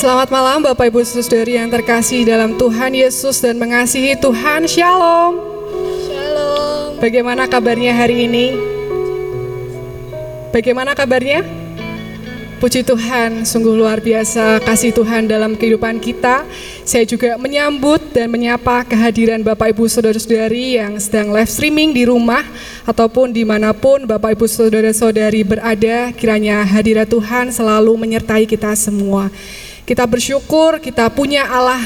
Selamat malam Bapak Ibu Saudari yang terkasih dalam Tuhan Yesus dan mengasihi Tuhan. Shalom. Shalom. Bagaimana kabarnya hari ini? Bagaimana kabarnya? Puji Tuhan, sungguh luar biasa kasih Tuhan dalam kehidupan kita. Saya juga menyambut dan menyapa kehadiran Bapak Ibu Saudara-saudari yang sedang live streaming di rumah ataupun di mana pun Bapak Ibu Saudara-saudari berada. Kiranya hadirat Tuhan selalu menyertai kita semua. Kita bersyukur kita punya Allah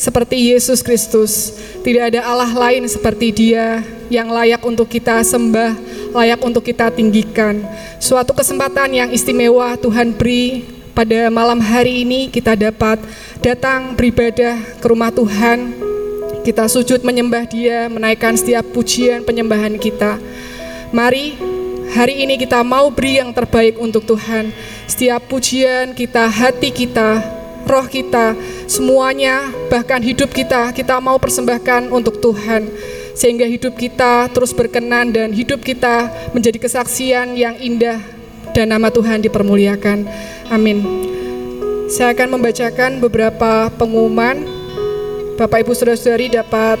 seperti Yesus Kristus. Tidak ada Allah lain seperti Dia yang layak untuk kita sembah, layak untuk kita tinggikan. Suatu kesempatan yang istimewa Tuhan beri pada malam hari ini kita dapat datang beribadah ke rumah Tuhan. Kita sujud menyembah Dia, menaikkan setiap pujian penyembahan kita. Mari hari ini kita mau beri yang terbaik untuk Tuhan. Setiap pujian kita, hati kita, roh kita, semuanya, bahkan hidup kita, kita mau persembahkan untuk Tuhan. Sehingga hidup kita terus berkenan dan hidup kita menjadi kesaksian yang indah dan nama Tuhan dipermuliakan. Amin. Saya akan membacakan beberapa pengumuman. Bapak Ibu Saudara-saudari dapat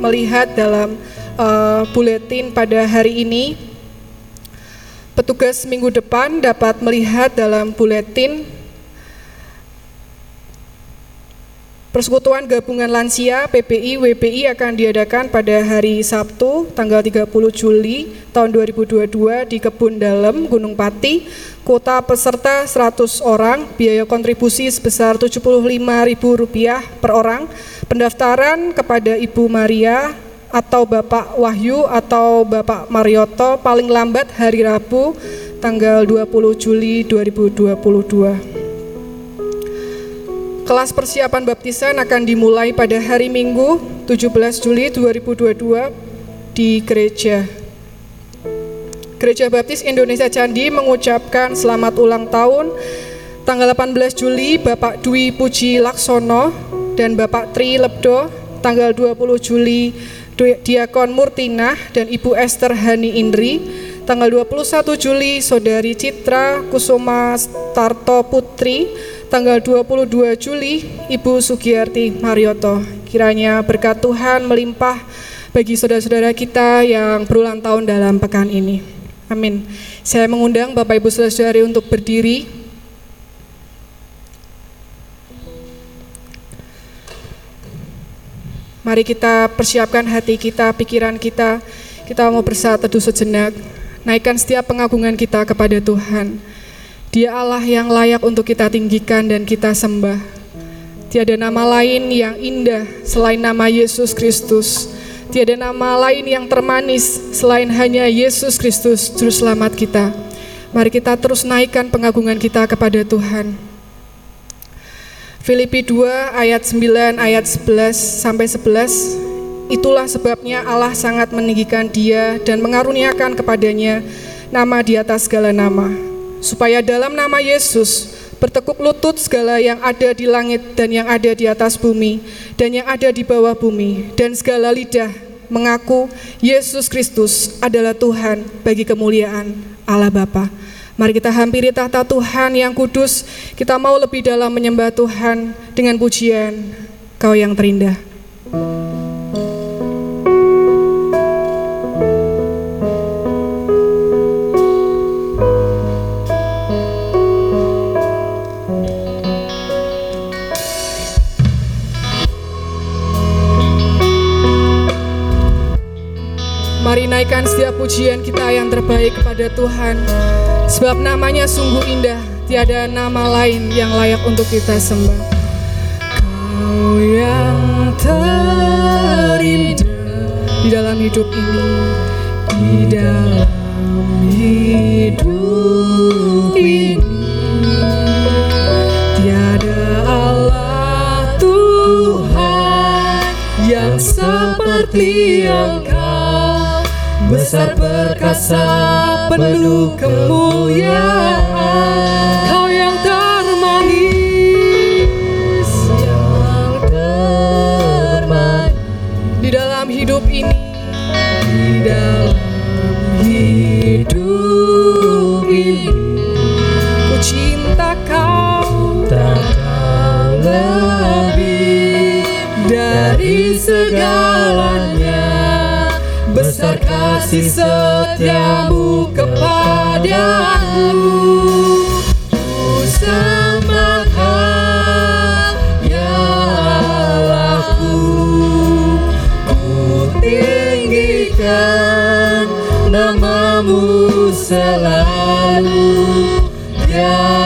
melihat dalam uh, buletin pada hari ini Petugas minggu depan dapat melihat dalam buletin Persekutuan Gabungan Lansia PPI WPI akan diadakan pada hari Sabtu tanggal 30 Juli tahun 2022 di Kebun Dalem Gunung Pati. Kuota peserta 100 orang, biaya kontribusi sebesar Rp75.000 per orang. Pendaftaran kepada Ibu Maria atau Bapak Wahyu atau Bapak Marioto paling lambat hari Rabu tanggal 20 Juli 2022. Kelas persiapan baptisan akan dimulai pada hari Minggu 17 Juli 2022 di gereja. Gereja Baptis Indonesia Candi mengucapkan selamat ulang tahun tanggal 18 Juli Bapak Dwi Puji Laksono dan Bapak Tri Lebdo tanggal 20 Juli Diakon Murtina dan Ibu Esther Hani Indri, tanggal 21 Juli Saudari Citra Kusuma Tarto Putri, tanggal 22 Juli Ibu Sugiyarti Marioto. Kiranya berkat Tuhan melimpah bagi saudara-saudara kita yang berulang tahun dalam pekan ini. Amin. Saya mengundang Bapak Ibu Saudara-saudari untuk berdiri. Mari kita persiapkan hati kita, pikiran kita. Kita mau bersaat teduh sejenak. Naikkan setiap pengagungan kita kepada Tuhan. Dia Allah yang layak untuk kita tinggikan dan kita sembah. Tiada nama lain yang indah selain nama Yesus Kristus. Tiada nama lain yang termanis selain hanya Yesus Kristus, Juru Selamat kita. Mari kita terus naikkan pengagungan kita kepada Tuhan. Filipi 2 ayat 9 ayat 11 sampai 11 Itulah sebabnya Allah sangat meninggikan dia dan mengaruniakan kepadanya nama di atas segala nama supaya dalam nama Yesus bertekuk lutut segala yang ada di langit dan yang ada di atas bumi dan yang ada di bawah bumi dan segala lidah mengaku Yesus Kristus adalah Tuhan bagi kemuliaan Allah Bapa. Mari kita hampiri tahta Tuhan yang kudus. Kita mau lebih dalam menyembah Tuhan dengan pujian Kau yang terindah. Mari naikkan setiap pujian kita yang terbaik kepada Tuhan. Sebab namanya sungguh indah, tiada nama lain yang layak untuk kita sembah. Kau yang terindah di dalam hidup ini, di dalam hidup ini tiada Allah Tuhan yang seperti Engkau besar perkasa penuh kemuliaan. Kau yang termanis yang termanis di dalam hidup ini. Di dalam hidup ini. Ku cinta kau Tak kau lebih dari besar kasih setiamu kepadaku. Ku sembahkan ya Allahku ku tinggikan namamu selalu. Tiada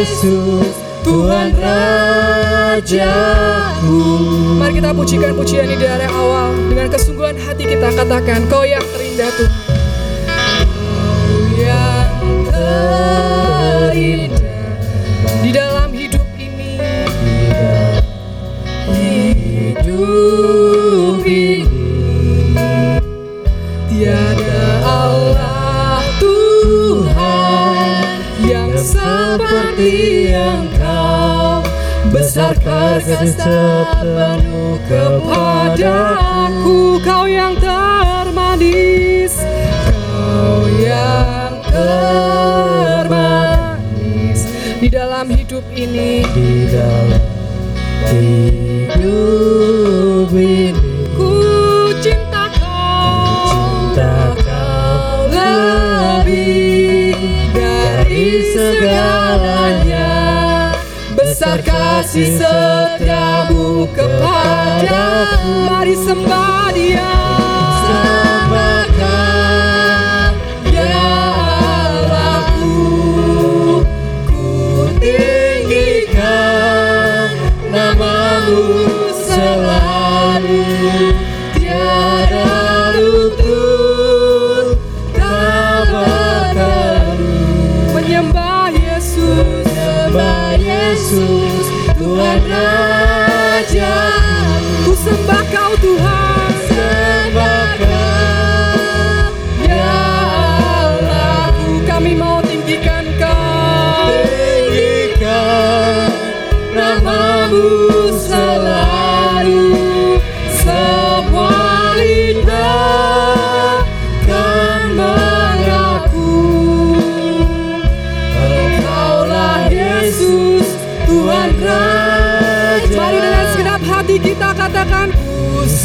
Yesus Tuhan Rajaku. Mari kita pujikan pujian ini dari awal. Dengan kesungguhan hati kita katakan Kau yang terindah Tuhan kasih penuh kepadaku Kau yang termanis. Kau yang termanis. Di dalam hidup ini. Di dalam hidup ini. Ku cinta kau Cinta kau lebih dari segalanya. Besar kasih Mari sembah dia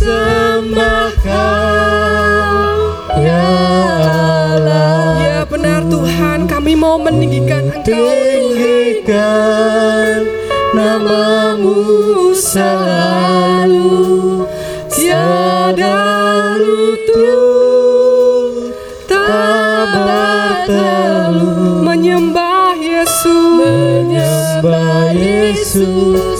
sembah kau Ya Allah. Ya benar Tuhan kami mau meninggikan Engkau Tinggikan namamu selalu. Tiada lutut tak bertelut menyembah Yesus. Menyembah Yesus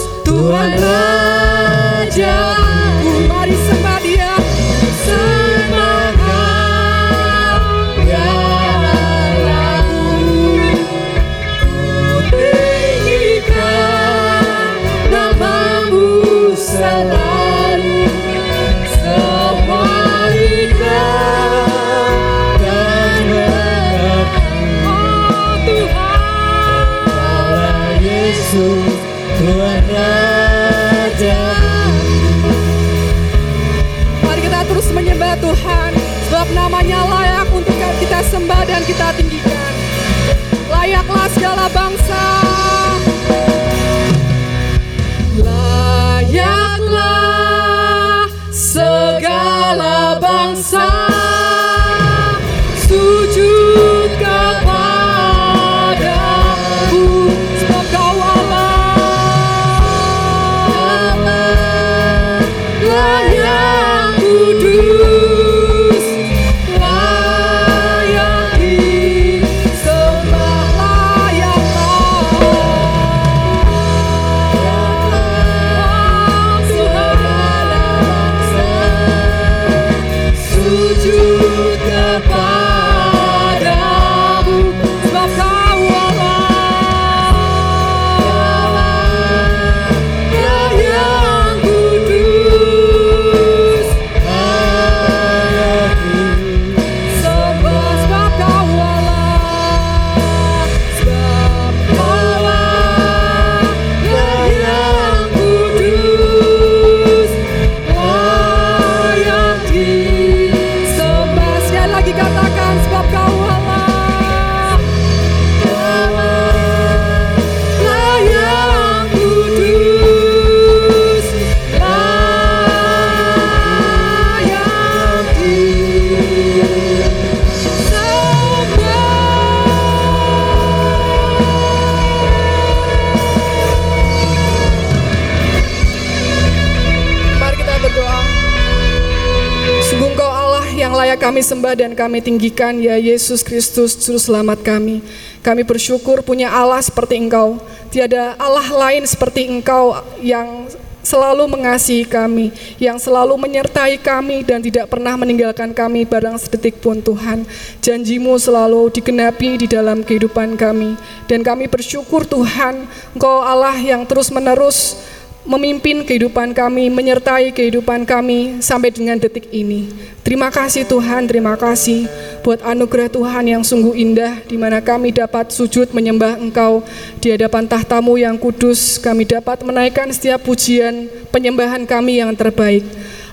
kami tinggikan ya Yesus Kristus Juru Selamat kami. Kami bersyukur punya Allah seperti Engkau. Tiada Allah lain seperti Engkau yang selalu mengasihi kami, yang selalu menyertai kami dan tidak pernah meninggalkan kami barang sedetik pun Tuhan. Janjimu selalu digenapi di dalam kehidupan kami. Dan kami bersyukur Tuhan, Engkau Allah yang terus menerus memimpin kehidupan kami, menyertai kehidupan kami sampai dengan detik ini. Terima kasih Tuhan, terima kasih buat anugerah Tuhan yang sungguh indah di mana kami dapat sujud menyembah Engkau di hadapan tahtamu yang kudus. Kami dapat menaikkan setiap pujian penyembahan kami yang terbaik.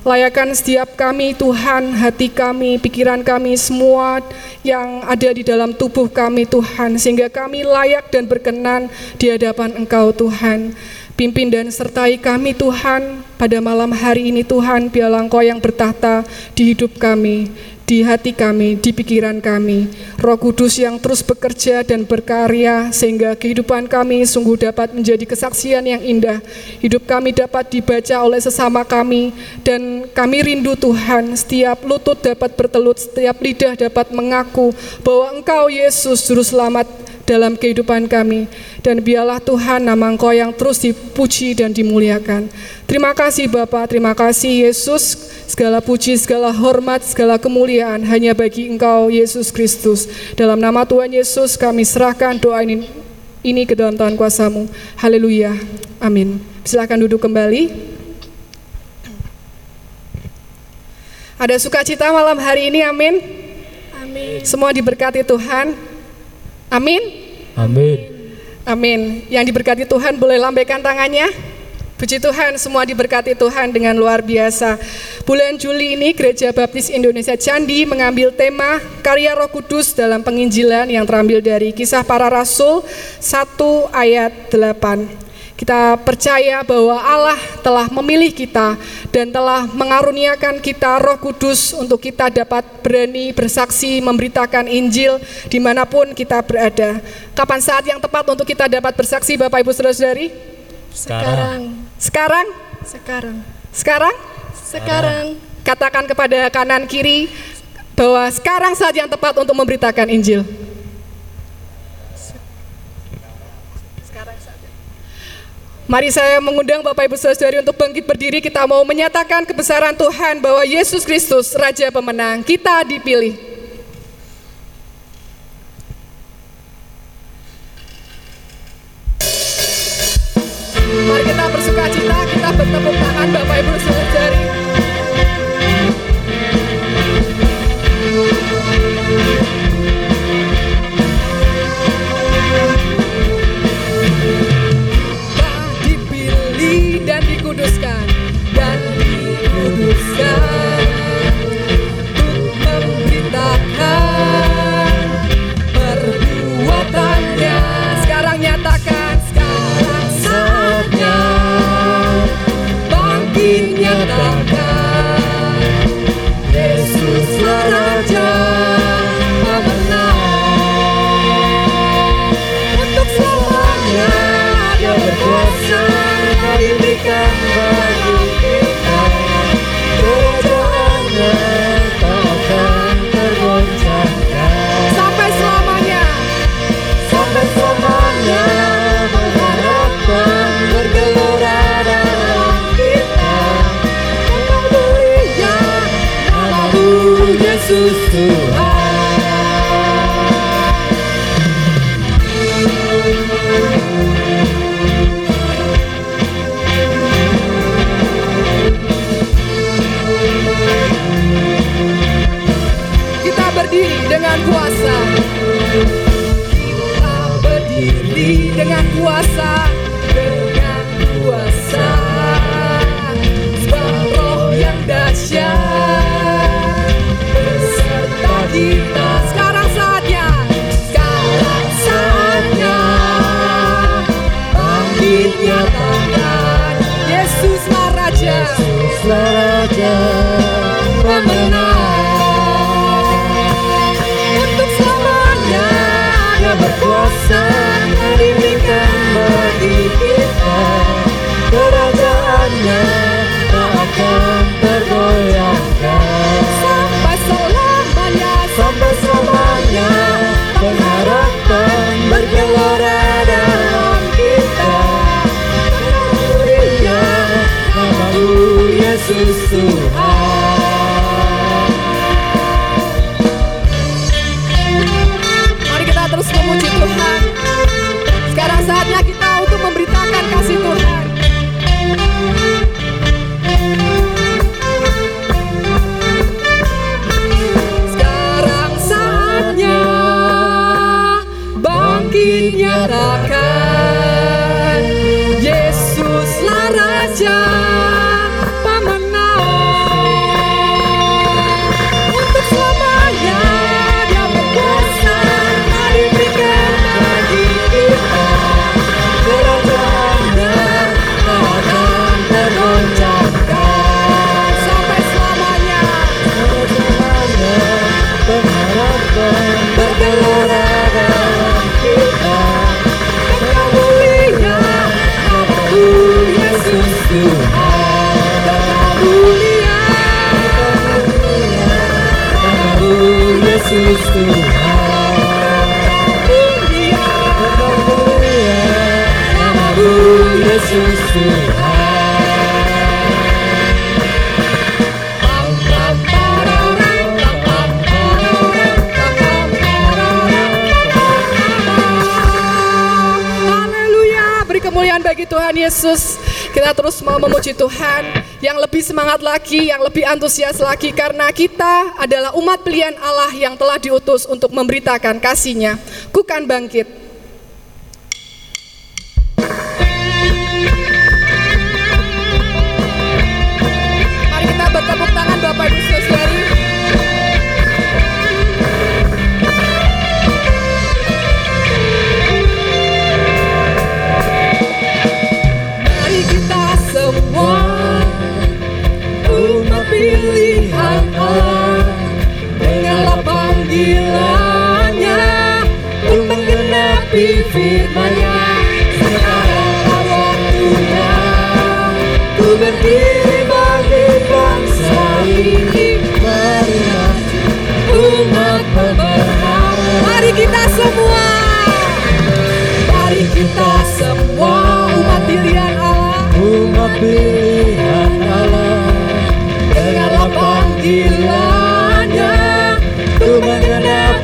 Layakan setiap kami Tuhan, hati kami, pikiran kami, semua yang ada di dalam tubuh kami Tuhan, sehingga kami layak dan berkenan di hadapan Engkau Tuhan. Pimpin dan sertai kami Tuhan pada malam hari ini Tuhan biarlah Engkau yang bertahta di hidup kami, di hati kami, di pikiran kami. Roh Kudus yang terus bekerja dan berkarya sehingga kehidupan kami sungguh dapat menjadi kesaksian yang indah. Hidup kami dapat dibaca oleh sesama kami dan kami rindu Tuhan setiap lutut dapat bertelut, setiap lidah dapat mengaku bahwa Engkau Yesus Juru Selamat dalam kehidupan kami. Dan biarlah Tuhan nama Engkau yang terus dipuji dan dimuliakan. Terima kasih Bapa, terima kasih Yesus. Segala puji, segala hormat, segala kemuliaan hanya bagi Engkau Yesus Kristus. Dalam nama Tuhan Yesus kami serahkan doa ini, ini ke dalam Tuhan kuasamu. Haleluya. Amin. Silakan duduk kembali. Ada sukacita malam hari ini, amin. Amin. Semua diberkati Tuhan. Amin. Amin. Amin. Yang diberkati Tuhan boleh lambaikan tangannya. Puji Tuhan, semua diberkati Tuhan dengan luar biasa. Bulan Juli ini Gereja Baptis Indonesia Candi mengambil tema karya Roh Kudus dalam penginjilan yang terambil dari Kisah Para Rasul 1 ayat 8. Kita percaya bahwa Allah telah memilih kita dan telah mengaruniakan kita roh kudus untuk kita dapat berani bersaksi memberitakan Injil di mana pun kita berada. Kapan saat yang tepat untuk kita dapat bersaksi Bapak Ibu Saudara-saudari? Sekarang. Sekarang? Sekarang. Sekarang? Sekarang. Katakan kepada kanan kiri bahwa sekarang saat yang tepat untuk memberitakan Injil. Mari saya mengundang Bapak Ibu Saudari untuk bangkit berdiri. Kita mau menyatakan kebesaran Tuhan bahwa Yesus Kristus Raja Pemenang. Kita dipilih. sampai selamanya pengharapan bergelora dalam kita Dia namamu Yesus Tuhan. kemuliaan bagi Tuhan Yesus. Kita terus mau memuji Tuhan yang lebih semangat lagi, yang lebih antusias lagi karena kita adalah umat pilihan Allah yang telah diutus untuk memberitakan kasihnya. Kukan bangkit.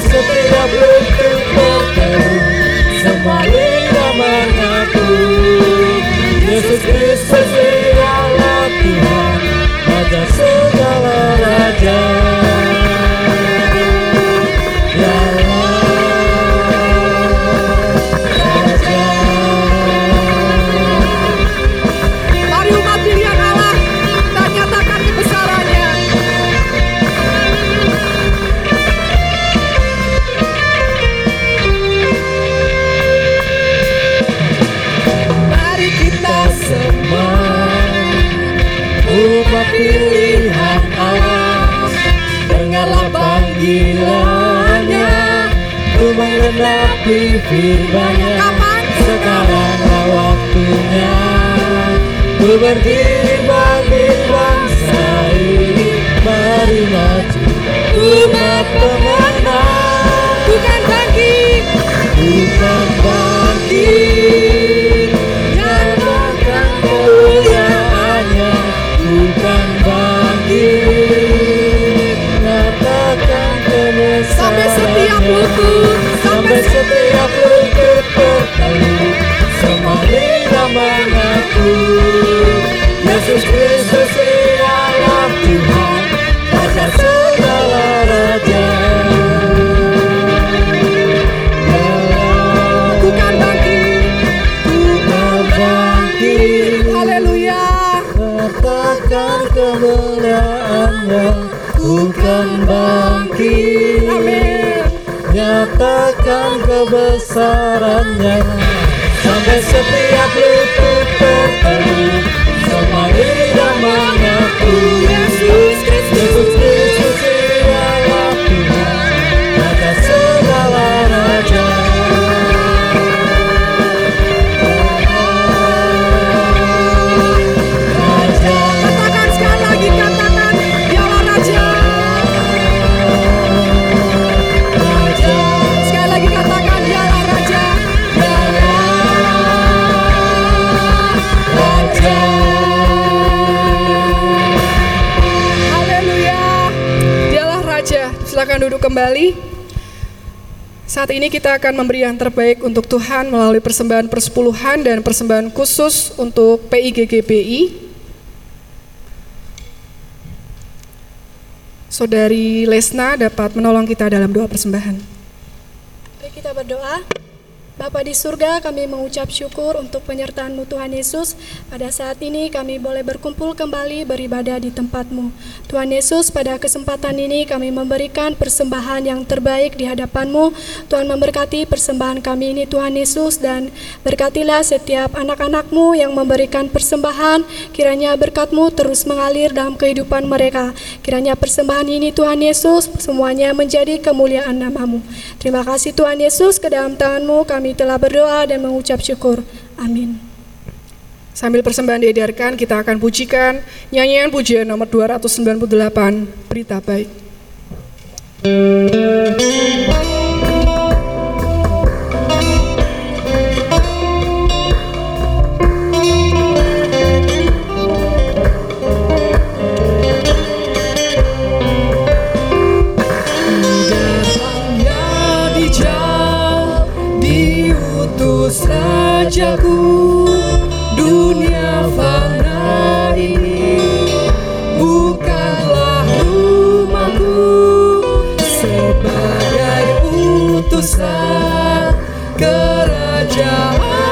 sempre la boucle porte, ça m'a. tapi banyak, Sekarang waktunya. Ku berdiri bagi bangsa ini. Mari maju. Umat pemenang. Bukan bagi Bukan bagi Sampai setiap lutut. também. se deu sorenya Sampai setiap lutut kembali. Saat ini kita akan memberi yang terbaik untuk Tuhan melalui persembahan persepuluhan dan persembahan khusus untuk PIGGBI. Saudari Lesna dapat menolong kita dalam doa persembahan. Mari kita berdoa. Bapa di surga, kami mengucap syukur untuk penyertaan-Mu Tuhan Yesus. Pada saat ini kami boleh berkumpul kembali beribadah di tempat-Mu. Tuhan Yesus, pada kesempatan ini kami memberikan persembahan yang terbaik di hadapan-Mu. Tuhan memberkati persembahan kami ini Tuhan Yesus dan berkatilah setiap anak-anak-Mu yang memberikan persembahan. Kiranya berkat-Mu terus mengalir dalam kehidupan mereka. Kiranya persembahan ini Tuhan Yesus semuanya menjadi kemuliaan nama-Mu. Terima kasih Tuhan Yesus, ke dalam tangan-Mu kami telah berdoa dan mengucap syukur. Amin. Sambil persembahan diedarkan, kita akan pujikan nyanyian pujian nomor 298, Berita Baik. Rajaku dunia fana ini. Bukanlah rumahku sebagai utusan kerajaan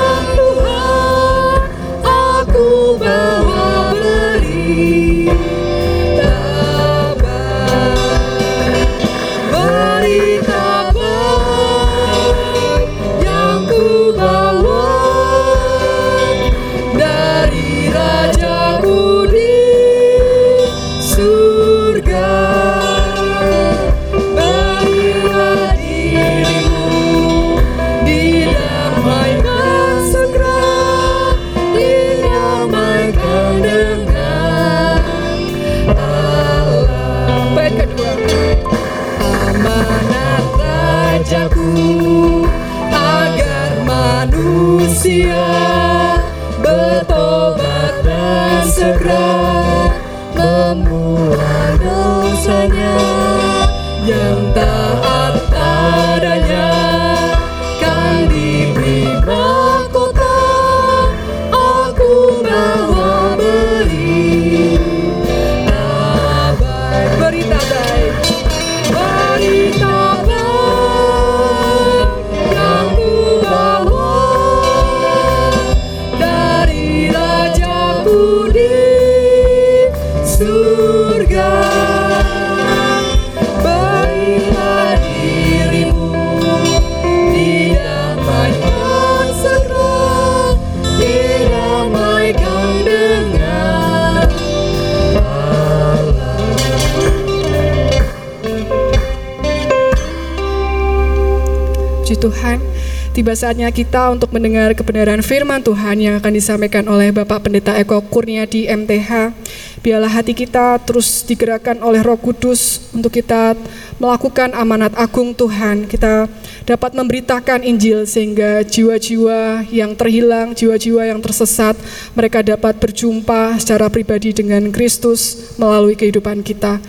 tiba saatnya kita untuk mendengar kebenaran firman Tuhan yang akan disampaikan oleh Bapak Pendeta Eko Kurnia di MTH. Biarlah hati kita terus digerakkan oleh Roh Kudus untuk kita melakukan amanat agung Tuhan. Kita dapat memberitakan Injil sehingga jiwa-jiwa yang terhilang, jiwa-jiwa yang tersesat, mereka dapat berjumpa secara pribadi dengan Kristus melalui kehidupan kita.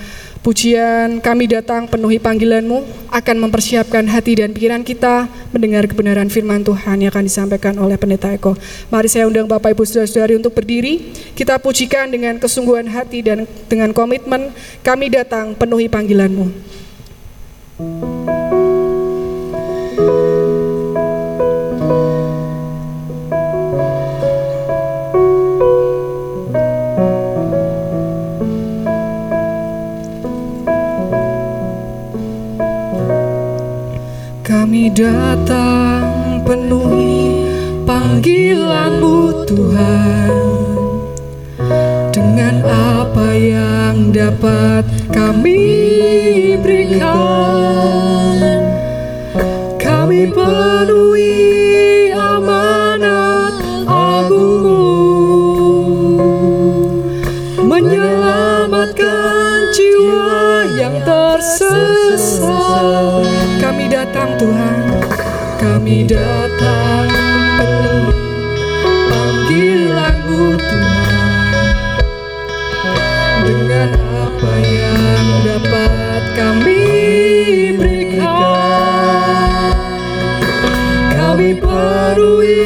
Pujian kami datang penuhi panggilanmu akan mempersiapkan hati dan pikiran kita mendengar kebenaran firman Tuhan yang akan disampaikan oleh Pendeta Eko. Mari saya undang Bapak Ibu Saudara-saudari untuk berdiri. Kita pujikan dengan kesungguhan hati dan dengan komitmen kami datang penuhi panggilanmu. Kami datang penuhi panggilanmu Tuhan. Dengan apa yang dapat kami berikan kami datang. Penuhi panggilanmu Tuhan. Dengan apa yang dapat kami berikan. Kami penuhi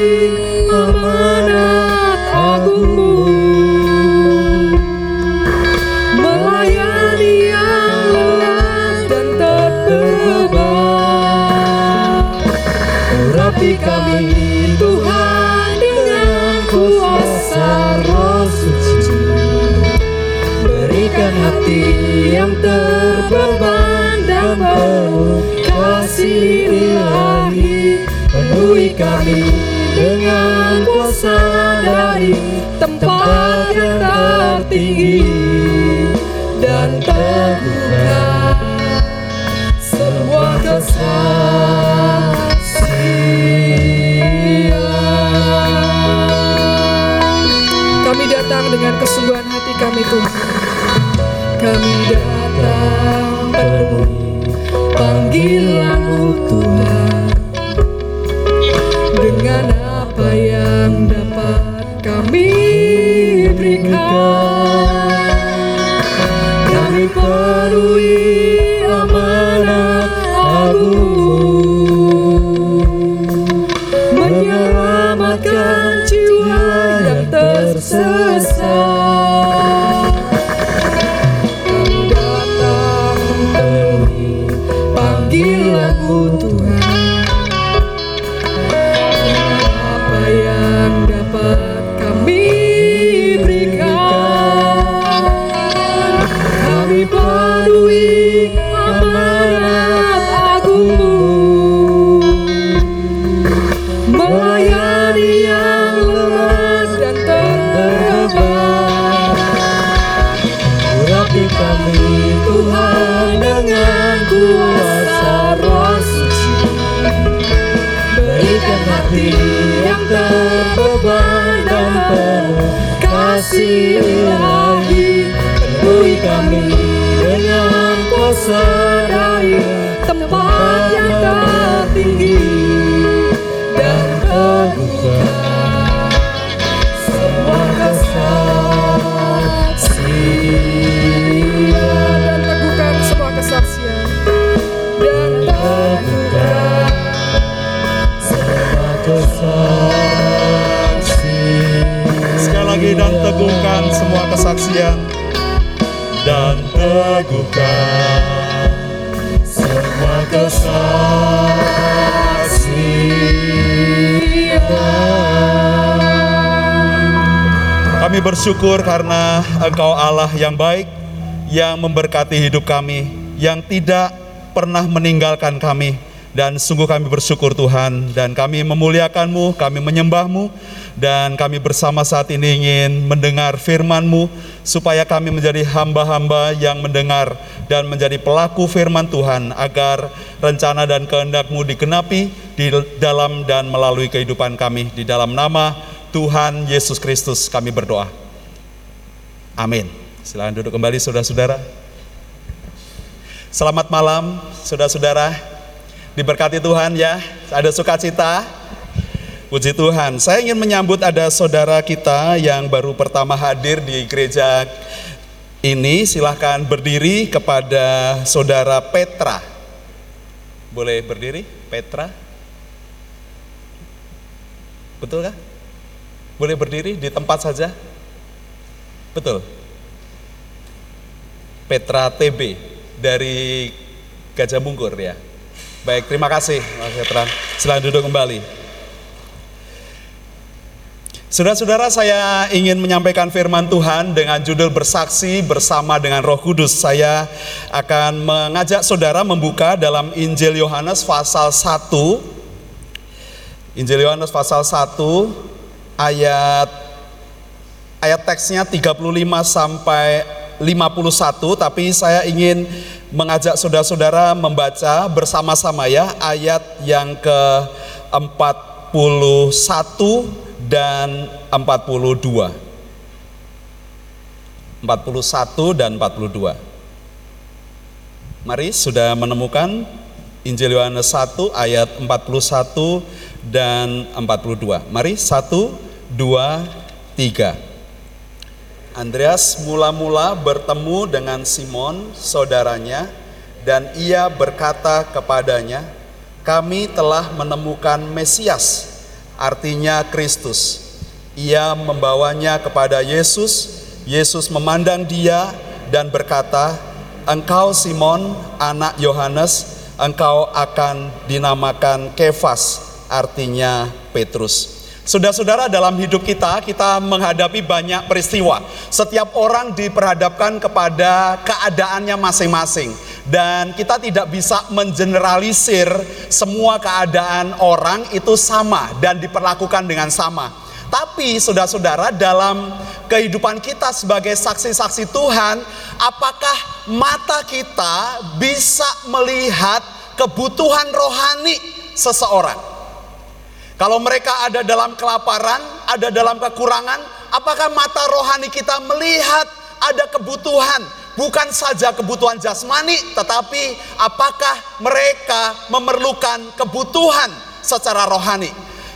hati yang terbeban dan penuh kasih ilahi Penuhi kami dengan kuasa dari tempat yang tertinggi dan teguhkan semua kesaksian. Kami datang dengan kesungguhan hati kami Tuhan. Panggilanmu Tuhan dengan apa yang dapat kami berikan? Kami penuhi amanat agungmu menyelamatkan jiwa yang tersesat semua kesaksian dan teguhkan semua kesaksian Kami bersyukur karena Engkau Allah yang baik, yang memberkati hidup kami, yang tidak pernah meninggalkan kami. Dan sungguh kami bersyukur Tuhan, dan kami memuliakan-Mu, kami menyembah-Mu, dan kami bersama saat ini ingin mendengar firman-Mu, supaya kami menjadi hamba-hamba yang mendengar dan menjadi pelaku firman Tuhan, agar rencana dan kehendak-Mu digenapi di dalam dan melalui kehidupan kami. Di dalam nama Tuhan Yesus Kristus kami berdoa. Amin. Silakan duduk kembali saudara-saudara. Selamat malam saudara-saudara. Diberkati Tuhan ya. Ada sukacita. Puji Tuhan. Saya ingin menyambut ada saudara kita yang baru pertama hadir di gereja ini. Silahkan berdiri kepada saudara Petra. Boleh berdiri, Petra? Betul kah? Boleh berdiri di tempat saja? Betul. Petra TB dari Gajah Mungkur ya. Baik, terima kasih Mas Petra. Silahkan duduk kembali. Saudara-saudara, saya ingin menyampaikan firman Tuhan dengan judul bersaksi bersama dengan Roh Kudus. Saya akan mengajak saudara membuka dalam Injil Yohanes pasal 1. Injil Yohanes pasal 1 ayat ayat teksnya 35 sampai 51 tapi saya ingin mengajak saudara-saudara membaca bersama-sama ya ayat yang ke 41 dan 42 41 dan 42 Mari sudah menemukan Injil Yohanes 1 ayat 41 dan 42 Mari 1, 2, 3 Andreas mula-mula bertemu dengan Simon, saudaranya, dan ia berkata kepadanya, "Kami telah menemukan Mesias, artinya Kristus." Ia membawanya kepada Yesus. Yesus memandang dia dan berkata, "Engkau Simon, anak Yohanes, engkau akan dinamakan Kefas, artinya Petrus." Saudara-saudara, dalam hidup kita, kita menghadapi banyak peristiwa. Setiap orang diperhadapkan kepada keadaannya masing-masing, dan kita tidak bisa mengeneralisir semua keadaan orang itu sama dan diperlakukan dengan sama. Tapi, saudara-saudara, dalam kehidupan kita sebagai saksi-saksi Tuhan, apakah mata kita bisa melihat kebutuhan rohani seseorang? Kalau mereka ada dalam kelaparan, ada dalam kekurangan, apakah mata rohani kita melihat ada kebutuhan, bukan saja kebutuhan jasmani, tetapi apakah mereka memerlukan kebutuhan secara rohani?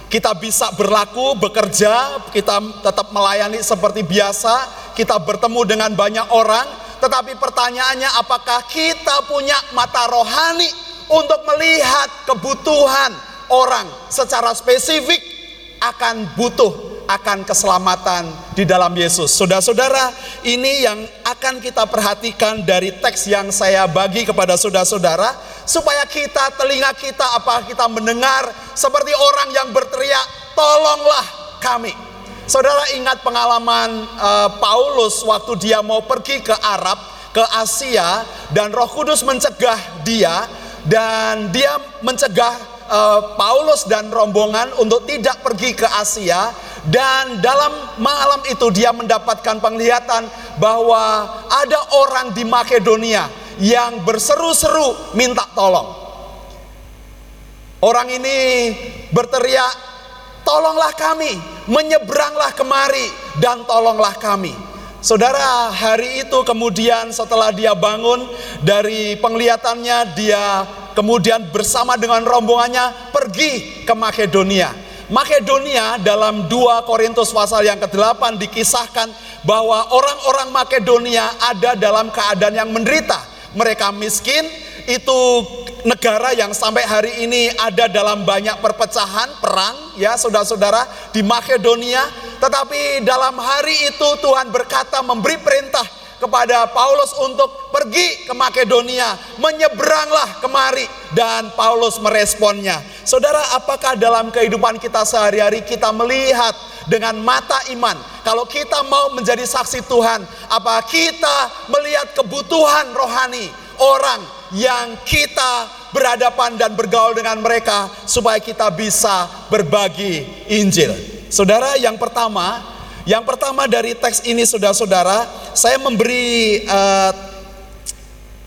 Kita bisa berlaku, bekerja, kita tetap melayani seperti biasa, kita bertemu dengan banyak orang, tetapi pertanyaannya apakah kita punya mata rohani untuk melihat kebutuhan orang secara spesifik akan butuh akan keselamatan di dalam Yesus. Saudara-saudara, ini yang akan kita perhatikan dari teks yang saya bagi kepada saudara-saudara supaya kita telinga kita apa kita mendengar seperti orang yang berteriak, "Tolonglah kami." Saudara ingat pengalaman uh, Paulus waktu dia mau pergi ke Arab, ke Asia dan Roh Kudus mencegah dia dan dia mencegah uh, Paulus dan rombongan untuk tidak pergi ke Asia dan dalam malam itu dia mendapatkan penglihatan bahwa ada orang di Makedonia yang berseru-seru minta tolong. Orang ini berteriak, "Tolonglah kami, menyeberanglah kemari dan tolonglah kami." Saudara, hari itu kemudian setelah dia bangun dari penglihatannya, dia kemudian bersama dengan rombongannya pergi ke Makedonia. Makedonia dalam 2 Korintus pasal yang ke-8 dikisahkan bahwa orang-orang Makedonia ada dalam keadaan yang menderita. Mereka miskin, itu negara yang sampai hari ini ada dalam banyak perpecahan, perang ya saudara-saudara di Makedonia. Tetapi dalam hari itu Tuhan berkata memberi perintah kepada Paulus untuk pergi ke Makedonia, menyeberanglah kemari. Dan Paulus meresponnya. Saudara, apakah dalam kehidupan kita sehari-hari kita melihat dengan mata iman kalau kita mau menjadi saksi Tuhan, apa kita melihat kebutuhan rohani orang yang kita berhadapan dan bergaul dengan mereka supaya kita bisa berbagi Injil. Saudara, yang pertama, yang pertama dari teks ini saudara-saudara, saya memberi uh,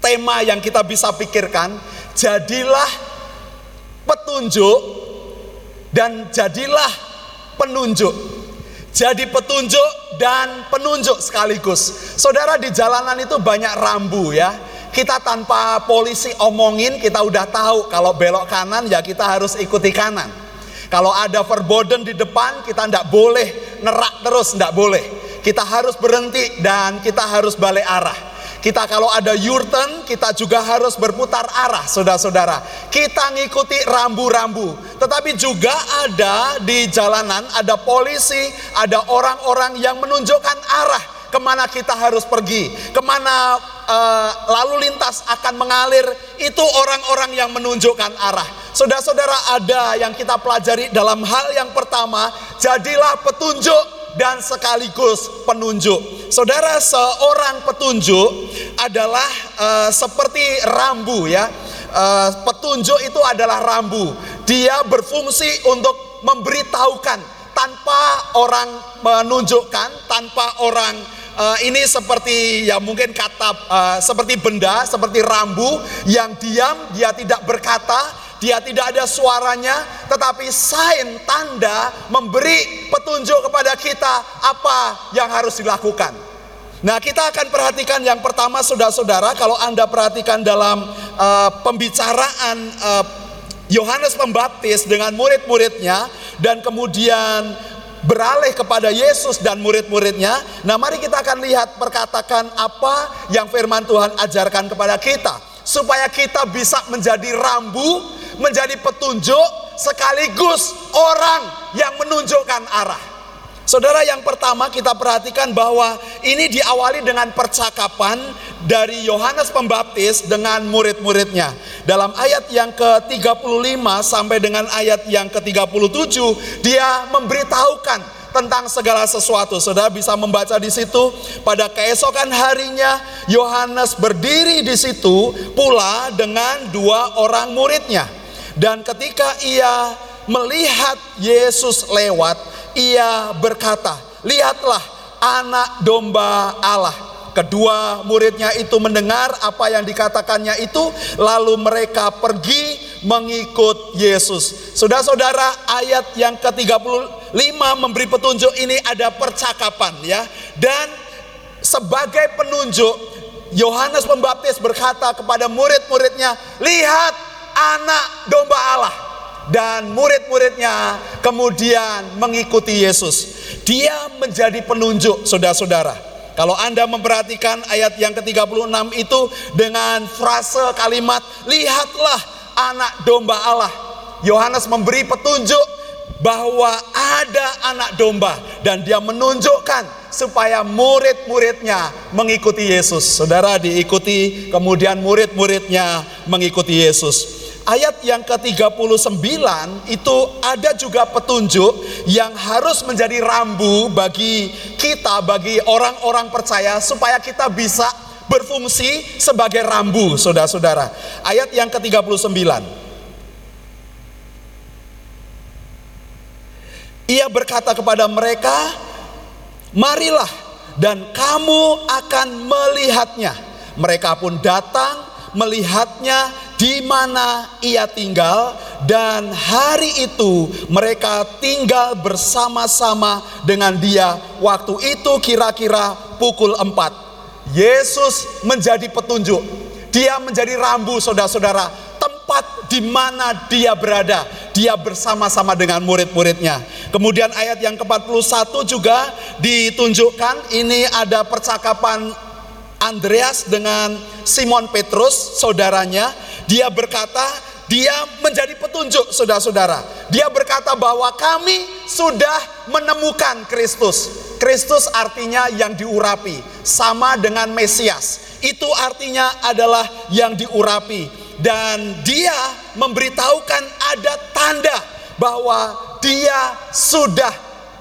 tema yang kita bisa pikirkan, jadilah petunjuk dan jadilah penunjuk. Jadi petunjuk dan penunjuk sekaligus. Saudara di jalanan itu banyak rambu ya. Kita tanpa polisi omongin kita udah tahu kalau belok kanan ya kita harus ikuti kanan. Kalau ada verboden di depan, kita tidak boleh nerak terus, tidak boleh. Kita harus berhenti dan kita harus balik arah. Kita kalau ada U-turn, kita juga harus berputar arah, saudara-saudara. Kita ngikuti rambu-rambu. Tetapi juga ada di jalanan, ada polisi, ada orang-orang yang menunjukkan arah ke mana kita harus pergi, ke mana uh, lalu lintas akan mengalir, itu orang-orang yang menunjukkan arah. Saudara-saudara ada yang kita pelajari dalam hal yang pertama, jadilah petunjuk dan sekaligus penunjuk. Saudara, seorang petunjuk adalah uh, seperti rambu ya. Uh, petunjuk itu adalah rambu. Dia berfungsi untuk memberitahukan tanpa orang menunjukkan, tanpa orang uh, ini seperti ya mungkin kata uh, seperti benda, seperti rambu yang diam, dia tidak berkata, dia tidak ada suaranya, tetapi sign tanda memberi petunjuk kepada kita apa yang harus dilakukan. Nah, kita akan perhatikan yang pertama saudara-saudara, kalau Anda perhatikan dalam uh, pembicaraan Yohanes Pembaptis dengan murid-muridnya dan kemudian beralih kepada Yesus dan murid-muridnya. Nah, mari kita akan lihat perkatakan apa yang firman Tuhan ajarkan kepada kita supaya kita bisa menjadi rambu, menjadi petunjuk sekaligus orang yang menunjukkan arah. Saudara yang pertama kita perhatikan bahwa ini diawali dengan percakapan dari Yohanes Pembaptis dengan murid-muridnya. Dalam ayat yang ke-35 sampai dengan ayat yang ke-37 dia memberitahukan tentang segala sesuatu. Saudara bisa membaca di situ pada keesokan harinya Yohanes berdiri di situ pula dengan dua orang muridnya. Dan ketika ia melihat Yesus lewat, ia berkata, "Lihatlah anak domba Allah." Kedua muridnya itu mendengar apa yang dikatakannya itu, lalu mereka pergi mengikut Yesus. Saudara-saudara, ayat yang ke-35 memberi petunjuk ini ada percakapan ya. Dan sebagai penunjuk Yohanes Pembaptis berkata kepada murid-muridnya, "Lihat anak domba Allah." Dan murid-muridnya kemudian mengikuti Yesus. Dia menjadi penunjuk saudara-saudara. Kalau Anda memperhatikan ayat yang ke-36 itu dengan frase kalimat lihatlah anak domba Allah. Yohanes memberi petunjuk bahwa ada anak domba dan dia menunjukkan supaya murid-muridnya mengikuti Yesus. Saudara diikuti kemudian murid-muridnya mengikuti Yesus ayat yang ke-39 itu ada juga petunjuk yang harus menjadi rambu bagi kita, bagi orang-orang percaya supaya kita bisa berfungsi sebagai rambu, saudara-saudara. Ayat yang ke-39. Ia berkata kepada mereka, "Marilah dan kamu akan melihatnya." Mereka pun datang melihatnya di mana ia tinggal dan hari itu mereka tinggal bersama-sama dengan dia waktu itu kira-kira pukul 4 Yesus menjadi petunjuk. Dia menjadi rambu saudara-saudara. Tempat di mana dia berada. Dia bersama-sama dengan murid-muridnya. Kemudian ayat yang ke-41 juga ditunjukkan ini ada percakapan Andreas dengan Simon Petrus, saudaranya, dia berkata, dia menjadi petunjuk saudara-saudara. Dia berkata bahwa kami sudah menemukan Kristus. Kristus artinya yang diurapi, sama dengan Mesias. Itu artinya adalah yang diurapi. Dan dia memberitahukan ada tanda bahwa dia sudah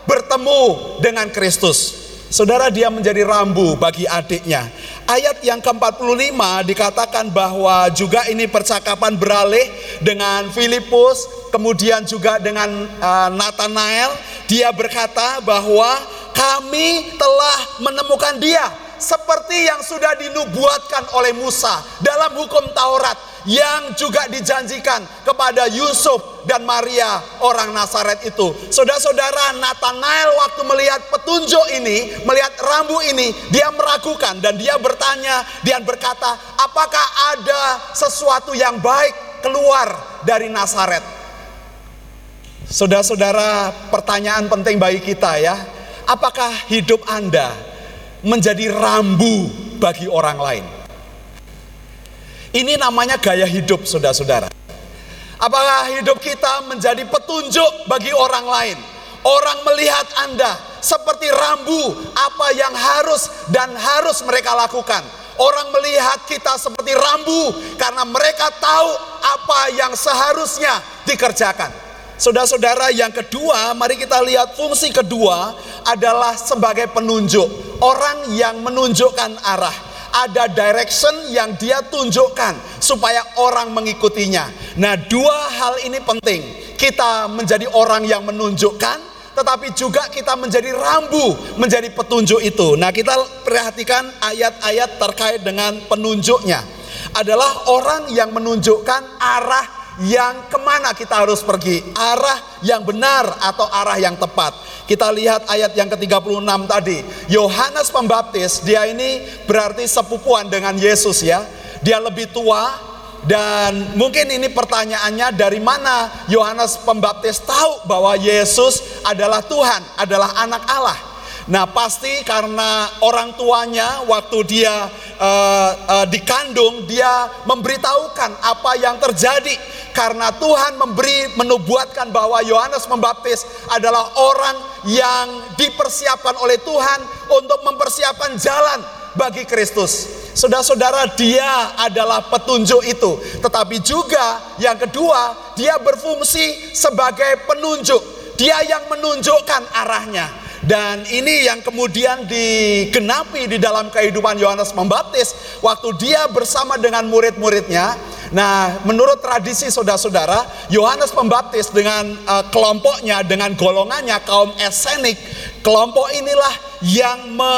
bertemu dengan Kristus. Saudara dia menjadi rambu bagi adiknya. Ayat yang ke-45 dikatakan bahwa juga ini percakapan beralih dengan Filipus, kemudian juga dengan uh, Nathanael. Dia berkata bahwa kami telah menemukan dia seperti yang sudah dinubuatkan oleh Musa dalam hukum Taurat yang juga dijanjikan kepada Yusuf dan Maria orang Nazaret itu. Saudara-saudara, Nathanael waktu melihat petunjuk ini, melihat rambu ini, dia meragukan dan dia bertanya, dia berkata, "Apakah ada sesuatu yang baik keluar dari Nazaret?" Saudara-saudara, pertanyaan penting bagi kita ya. Apakah hidup Anda menjadi rambu bagi orang lain. Ini namanya gaya hidup, saudara-saudara. Apakah hidup kita menjadi petunjuk bagi orang lain? Orang melihat Anda seperti rambu, apa yang harus dan harus mereka lakukan. Orang melihat kita seperti rambu karena mereka tahu apa yang seharusnya dikerjakan. Saudara-saudara, yang kedua, mari kita lihat fungsi kedua adalah sebagai penunjuk. Orang yang menunjukkan arah. Ada direction yang dia tunjukkan supaya orang mengikutinya. Nah, dua hal ini penting. Kita menjadi orang yang menunjukkan, tetapi juga kita menjadi rambu, menjadi petunjuk itu. Nah, kita perhatikan ayat-ayat terkait dengan penunjuknya. Adalah orang yang menunjukkan arah yang ke mana kita harus pergi, arah yang benar atau arah yang tepat. Kita lihat ayat yang ke-36 tadi. Yohanes Pembaptis, dia ini berarti sepupuan dengan Yesus ya. Dia lebih tua, Dan mungkin ini pertanyaannya dari mana Yohanes Pembaptis tahu bahwa Yesus adalah Tuhan, adalah anak Allah. Nah pasti karena orang tuanya waktu dia uh, uh, dikandung dia memberitahukan apa yang terjadi karena Tuhan memberi menubuatkan bahwa Yohanes Pembaptis adalah orang yang dipersiapkan oleh Tuhan untuk mempersiapkan jalan bagi Kristus. Saudara-saudara, dia adalah petunjuk itu, tetapi juga yang kedua, dia berfungsi sebagai penunjuk. Dia yang menunjukkan arahnya. Dan ini yang kemudian digenapi di dalam kehidupan Yohanes Pembaptis waktu dia bersama dengan murid-muridnya. Nah, menurut tradisi saudara-saudara, Yohanes Pembaptis dengan uh, kelompoknya, dengan golongannya kaum esenik, kelompok inilah yang me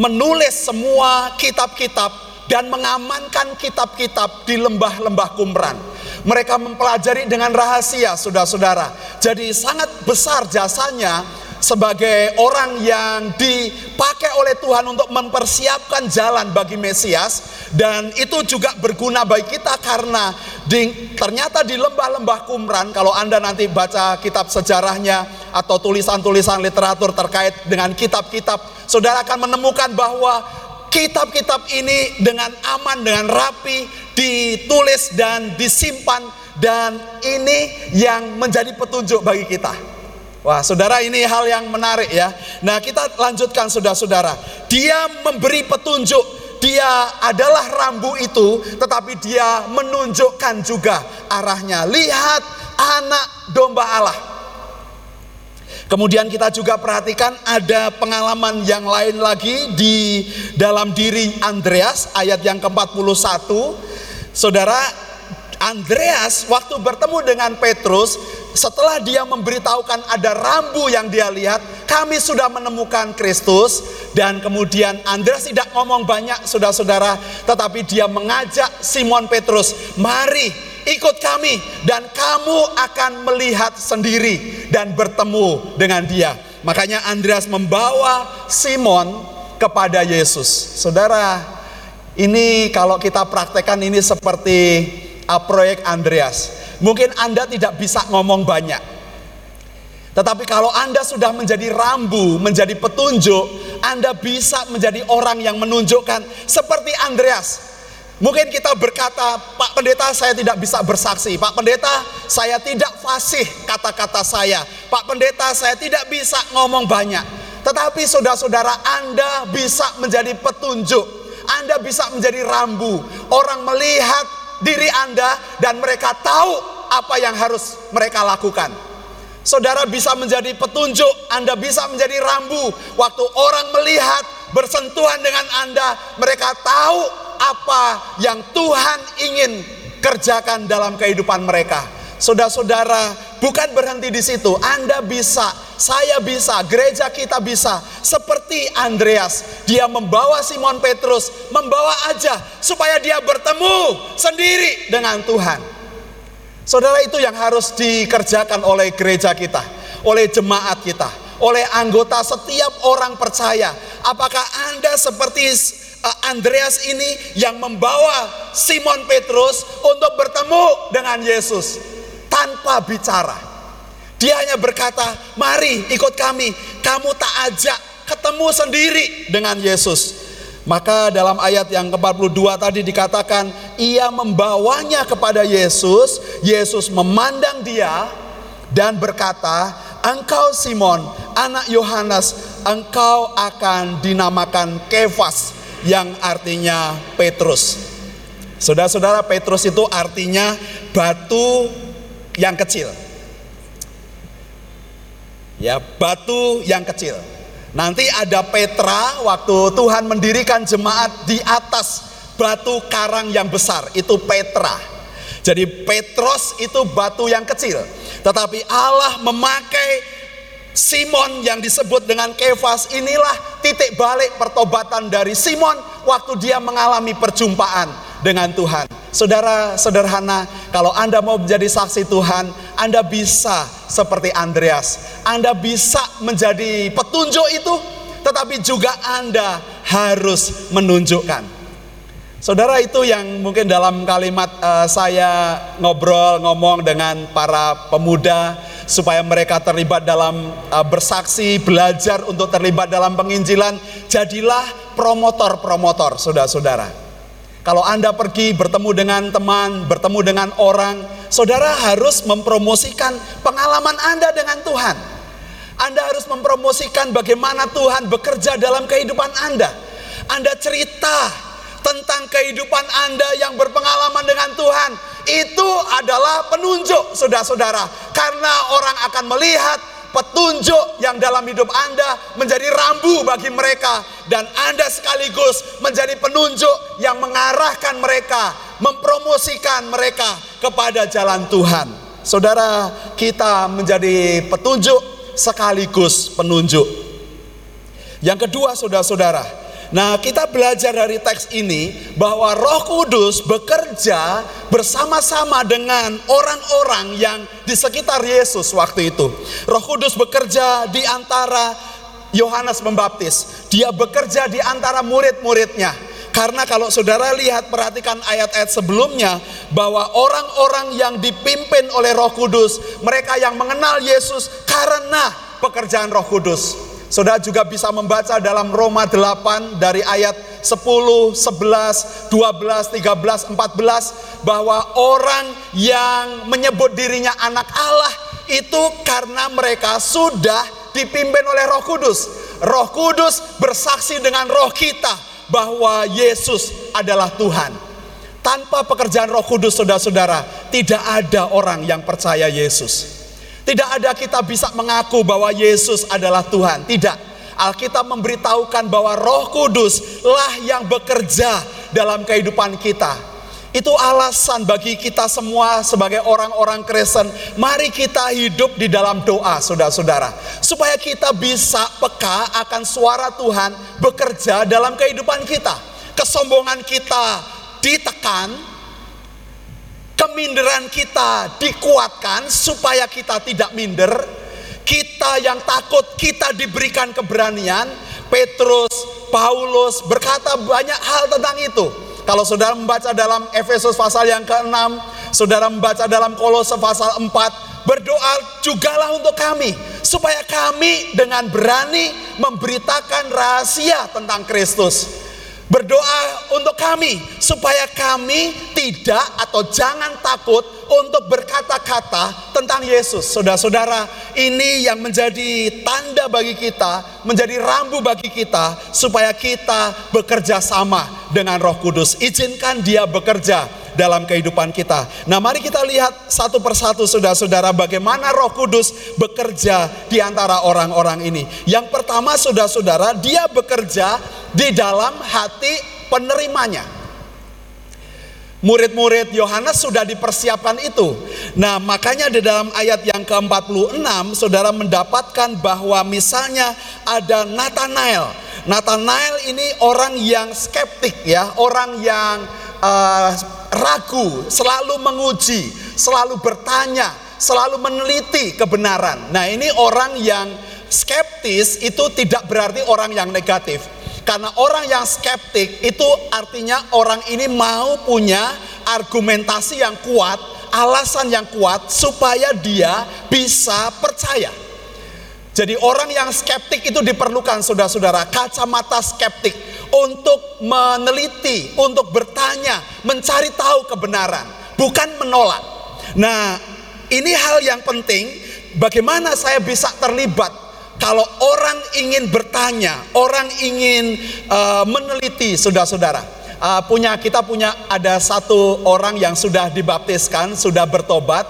menulis semua kitab-kitab dan mengamankan kitab-kitab di lembah-lembah Kumran. Mereka mempelajari dengan rahasia, saudara-saudara. Jadi sangat besar jasanya sebagai orang yang dipakai oleh Tuhan untuk mempersiapkan jalan bagi Mesias dan itu juga berguna bagi kita karena di, ternyata di lembah-lembah Kumran kalau Anda nanti baca kitab sejarahnya atau tulisan-tulisan literatur terkait dengan kitab-kitab saudara akan menemukan bahwa kitab-kitab ini dengan aman dengan rapi ditulis dan disimpan dan ini yang menjadi petunjuk bagi kita. Wah, saudara, ini hal yang menarik ya. Nah, kita lanjutkan, saudara-saudara. Dia memberi petunjuk, dia adalah rambu itu, tetapi dia menunjukkan juga arahnya. Lihat, anak domba Allah. Kemudian kita juga perhatikan ada pengalaman yang lain lagi di dalam diri Andreas ayat yang ke-41. Saudara, Andreas waktu bertemu dengan Petrus setelah dia memberitahukan ada rambu yang dia lihat, kami sudah menemukan Kristus dan kemudian Andreas tidak ngomong banyak saudara-saudara, tetapi dia mengajak Simon Petrus, "Mari ikut kami dan kamu akan melihat sendiri dan bertemu dengan dia." Makanya Andreas membawa Simon kepada Yesus. Saudara, ini kalau kita praktekkan ini seperti uh, proyek Andreas Mungkin Anda tidak bisa ngomong banyak. Tetapi kalau Anda sudah menjadi rambu, menjadi petunjuk, Anda bisa menjadi orang yang menunjukkan seperti Andreas. Mungkin kita berkata, Pak Pendeta saya tidak bisa bersaksi. Pak Pendeta saya tidak fasih kata-kata saya. Pak Pendeta saya tidak bisa ngomong banyak. Tetapi saudara-saudara Anda bisa menjadi petunjuk. Anda bisa menjadi rambu. Orang melihat diri Anda dan mereka tahu apa yang harus mereka lakukan. Saudara bisa menjadi petunjuk, Anda bisa menjadi rambu. Waktu orang melihat bersentuhan dengan Anda, mereka tahu apa yang Tuhan ingin kerjakan dalam kehidupan mereka. Saudara-saudara, bukan berhenti di situ. Anda bisa, saya bisa, gereja kita bisa. Seperti Andreas, dia membawa Simon Petrus, membawa aja supaya dia bertemu sendiri dengan Tuhan. Saudara itu yang harus dikerjakan oleh gereja kita, oleh jemaat kita, oleh anggota setiap orang percaya. Apakah Anda seperti eh, Andreas ini yang membawa Simon Petrus untuk bertemu dengan Yesus? Tanpa bicara. Dia hanya berkata, "Mari ikut kami." Kamu tak ajak ketemu sendiri dengan Yesus. Maka dalam ayat yang ke-42 tadi dikatakan ia membawanya kepada Yesus, Yesus memandang dia dan berkata, "Engkau Simon, anak Yohanes, engkau akan dinamakan Kefas yang artinya Petrus." Saudara-saudara, Petrus itu artinya batu yang kecil. Ya, batu yang kecil. Nanti ada Petra waktu Tuhan mendirikan jemaat di atas batu karang yang besar, itu Petra. Jadi Petros itu batu yang kecil. Tetapi Allah memakai Simon yang disebut dengan Kefas inilah titik balik pertobatan dari Simon waktu dia mengalami perjumpaan dengan Tuhan. Saudara sederhana, kalau Anda mau menjadi saksi Tuhan, Anda bisa seperti Andreas. Anda bisa menjadi petunjuk itu, tetapi juga Anda harus menunjukkan. Saudara itu yang mungkin dalam kalimat uh, saya ngobrol ngomong dengan para pemuda supaya mereka terlibat dalam uh, bersaksi, belajar untuk terlibat dalam penginjilan, jadilah promotor-promotor, saudara-saudara. Kalau Anda pergi bertemu dengan teman, bertemu dengan orang, saudara harus mempromosikan pengalaman Anda dengan Tuhan. Anda harus mempromosikan bagaimana Tuhan bekerja dalam kehidupan Anda. Anda cerita tentang kehidupan Anda yang berpengalaman dengan Tuhan, itu adalah penunjuk, saudara-saudara, karena orang akan melihat petunjuk yang dalam hidup Anda menjadi rambu bagi mereka, dan Anda sekaligus menjadi penunjuk yang mengarahkan mereka, mempromosikan mereka kepada jalan Tuhan. Saudara, kita menjadi petunjuk sekaligus penunjuk. Yang kedua, saudara-saudara, Nah, kita belajar dari teks ini bahwa Roh Kudus bekerja bersama-sama dengan orang-orang yang di sekitar Yesus waktu itu. Roh Kudus bekerja di antara Yohanes Pembaptis. Dia bekerja di antara murid-muridnya. Karena kalau saudara lihat perhatikan ayat-ayat sebelumnya bahwa orang-orang yang dipimpin oleh Roh Kudus, mereka yang mengenal Yesus karena pekerjaan Roh Kudus. Saudara juga bisa membaca dalam Roma 8 dari ayat 10, 11, 12, 13, 14 bahwa orang yang menyebut dirinya anak Allah itu karena mereka sudah dipimpin oleh Roh Kudus. Roh Kudus bersaksi dengan roh kita bahwa Yesus adalah Tuhan. Tanpa pekerjaan Roh Kudus, saudara-saudara, tidak ada orang yang percaya Yesus. Tidak ada kita bisa mengaku bahwa Yesus adalah Tuhan. Tidak. Alkitab memberitahukan bahwa Roh Kudus lah yang bekerja dalam kehidupan kita. Itu alasan bagi kita semua sebagai orang-orang Kristen, mari kita hidup di dalam doa, saudara-saudara, supaya kita bisa peka akan suara Tuhan bekerja dalam kehidupan kita. Kesombongan kita ditekan, keminderan kita dikuatkan supaya kita tidak minder. Kita yang takut, kita diberikan keberanian. Petrus, Paulus berkata banyak hal tentang itu. Kalau saudara membaca dalam Efesus pasal yang ke-6, saudara membaca dalam Kolose pasal 4, berdoa jugalah untuk kami supaya kami dengan berani memberitakan rahasia tentang Kristus Berdoa untuk kami supaya kami tidak atau jangan takut untuk berkata-kata tentang Yesus. Saudara-saudara, ini yang menjadi tanda bagi kita, menjadi rambu bagi kita supaya kita bekerja sama dengan Roh Kudus. Izinkan dia bekerja dalam kehidupan kita. Nah, mari kita lihat satu persatu saudara-saudara bagaimana Roh Kudus bekerja di antara orang-orang ini. Yang pertama saudara-saudara, dia bekerja di dalam hati penerimanya. Murid-murid Yohanes sudah dipersiapkan itu. Nah, makanya di dalam ayat yang ke-46 Saudara mendapatkan bahwa misalnya ada Nathanael. Nathanael ini orang yang skeptik ya, orang yang uh, ragu, selalu menguji, selalu bertanya, selalu meneliti kebenaran. Nah, ini orang yang skeptis itu tidak berarti orang yang negatif karena orang yang skeptik itu artinya orang ini mau punya argumentasi yang kuat, alasan yang kuat supaya dia bisa percaya. Jadi orang yang skeptik itu diperlukan saudara-saudara, kacamata skeptik untuk meneliti, untuk bertanya, mencari tahu kebenaran, bukan menolak. Nah, ini hal yang penting bagaimana saya bisa terlibat kalau orang ingin bertanya, orang ingin uh, meneliti, saudara-saudara, uh, punya kita punya ada satu orang yang sudah dibaptiskan, sudah bertobat.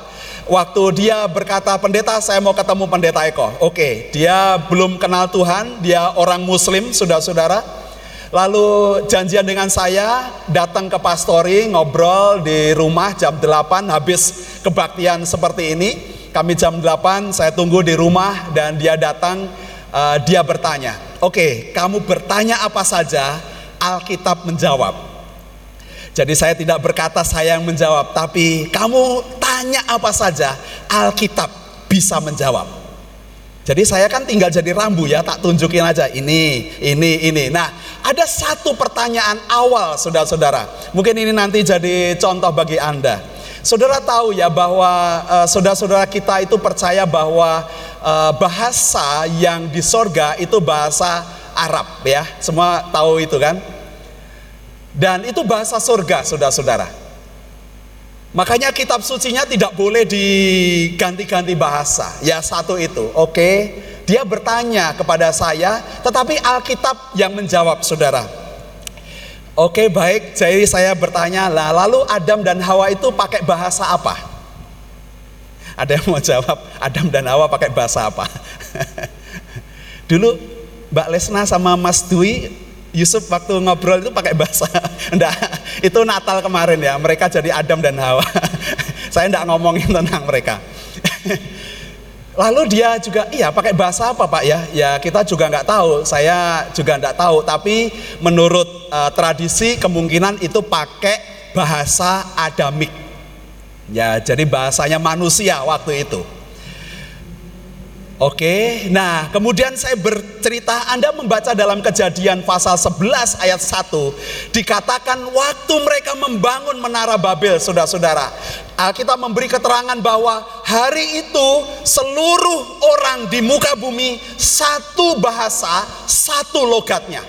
Waktu dia berkata, pendeta saya mau ketemu pendeta Eko. Oke, dia belum kenal Tuhan, dia orang Muslim, saudara-saudara. Lalu janjian dengan saya datang ke pastori ngobrol di rumah jam 8 habis kebaktian seperti ini kami jam 8 saya tunggu di rumah dan dia datang uh, dia bertanya oke kamu bertanya apa saja Alkitab menjawab jadi saya tidak berkata saya yang menjawab tapi kamu tanya apa saja Alkitab bisa menjawab Jadi saya kan tinggal jadi rambu ya, tak tunjukin aja ini, ini, ini. Nah, ada satu pertanyaan awal saudara-saudara. Mungkin ini nanti jadi contoh bagi Anda. Saudara tahu ya bahwa uh, saudara-saudara kita itu percaya bahwa uh, bahasa yang di sorga itu bahasa Arab ya. Semua tahu itu kan? Dan itu bahasa surga saudara-saudara. Makanya kitab sucinya tidak boleh diganti-ganti bahasa. Ya satu itu, oke. Dia bertanya kepada saya, tetapi Alkitab yang menjawab saudara. Oke baik, jadi saya bertanya lah, lalu Adam dan Hawa itu pakai bahasa apa? Ada yang mau jawab, Adam dan Hawa pakai bahasa apa? Dulu Mbak Lesna sama Mas Dwi Yusuf waktu ngobrol itu pakai bahasa. Enggak itu Natal kemarin ya mereka jadi Adam dan Hawa. Saya enggak ngomongin tentang mereka. Lalu dia juga iya pakai bahasa apa Pak ya? Ya kita juga nggak tahu saya juga enggak tahu. Tapi menurut uh, tradisi kemungkinan itu pakai bahasa Adamik. Ya jadi bahasanya manusia waktu itu Oke, nah kemudian saya bercerita Anda membaca dalam kejadian pasal 11 ayat 1 Dikatakan waktu mereka membangun menara Babel saudara-saudara Alkitab memberi keterangan bahwa hari itu seluruh orang di muka bumi satu bahasa, satu logatnya.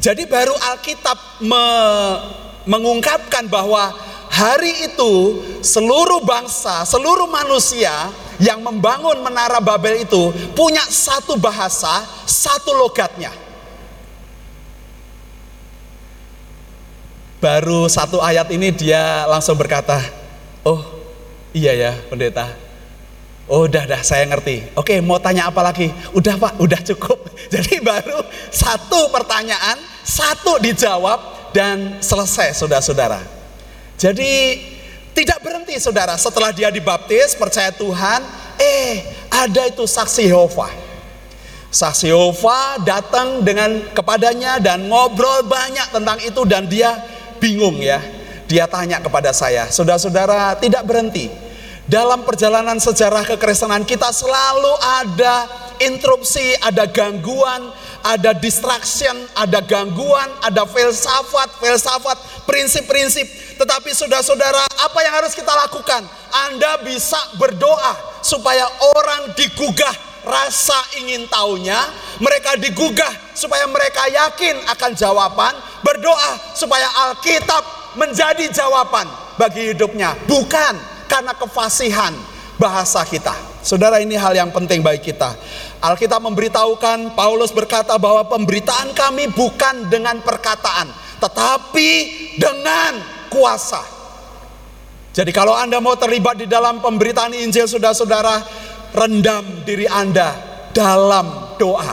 Jadi baru Alkitab me mengungkapkan bahwa hari itu seluruh bangsa, seluruh manusia yang membangun menara Babel itu punya satu bahasa, satu logatnya. Baru satu ayat ini dia langsung berkata, "Oh, iya ya, pendeta. Oh, udah dah saya ngerti. Oke, mau tanya apa lagi? Udah, Pak, udah cukup." Jadi baru satu pertanyaan, satu dijawab dan selesai Saudara-saudara. Jadi tidak berhenti saudara, setelah dia dibaptis, percaya Tuhan, eh ada itu saksi Yehova. Saksi Yehova datang dengan kepadanya dan ngobrol banyak tentang itu dan dia bingung ya. Dia tanya kepada saya, saudara-saudara tidak berhenti. Dalam perjalanan sejarah kekristenan kita selalu ada interupsi, ada gangguan, ada distraction, ada gangguan, ada filsafat, filsafat, prinsip-prinsip tetapi saudara-saudara, apa yang harus kita lakukan? Anda bisa berdoa supaya orang digugah rasa ingin tahunya, mereka digugah supaya mereka yakin akan jawaban, berdoa supaya Alkitab menjadi jawaban bagi hidupnya, bukan karena kefasihan bahasa kita. Saudara ini hal yang penting bagi kita. Alkitab memberitahukan Paulus berkata bahwa pemberitaan kami bukan dengan perkataan, tetapi dengan kuasa. Jadi kalau Anda mau terlibat di dalam pemberitaan Injil saudara-saudara, rendam diri Anda dalam doa.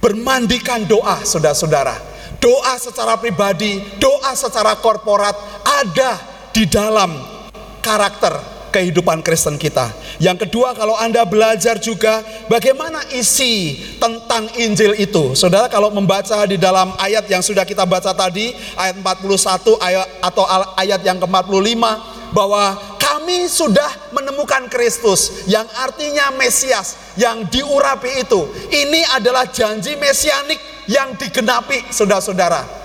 Bermandikan doa saudara-saudara. Doa secara pribadi, doa secara korporat ada di dalam karakter kehidupan Kristen kita. Yang kedua, kalau Anda belajar juga bagaimana isi tentang Injil itu. Saudara kalau membaca di dalam ayat yang sudah kita baca tadi, ayat 41 ayat atau ayat yang ke-45 bahwa kami sudah menemukan Kristus yang artinya Mesias yang diurapi itu. Ini adalah janji mesianik yang digenapi saudara-saudara.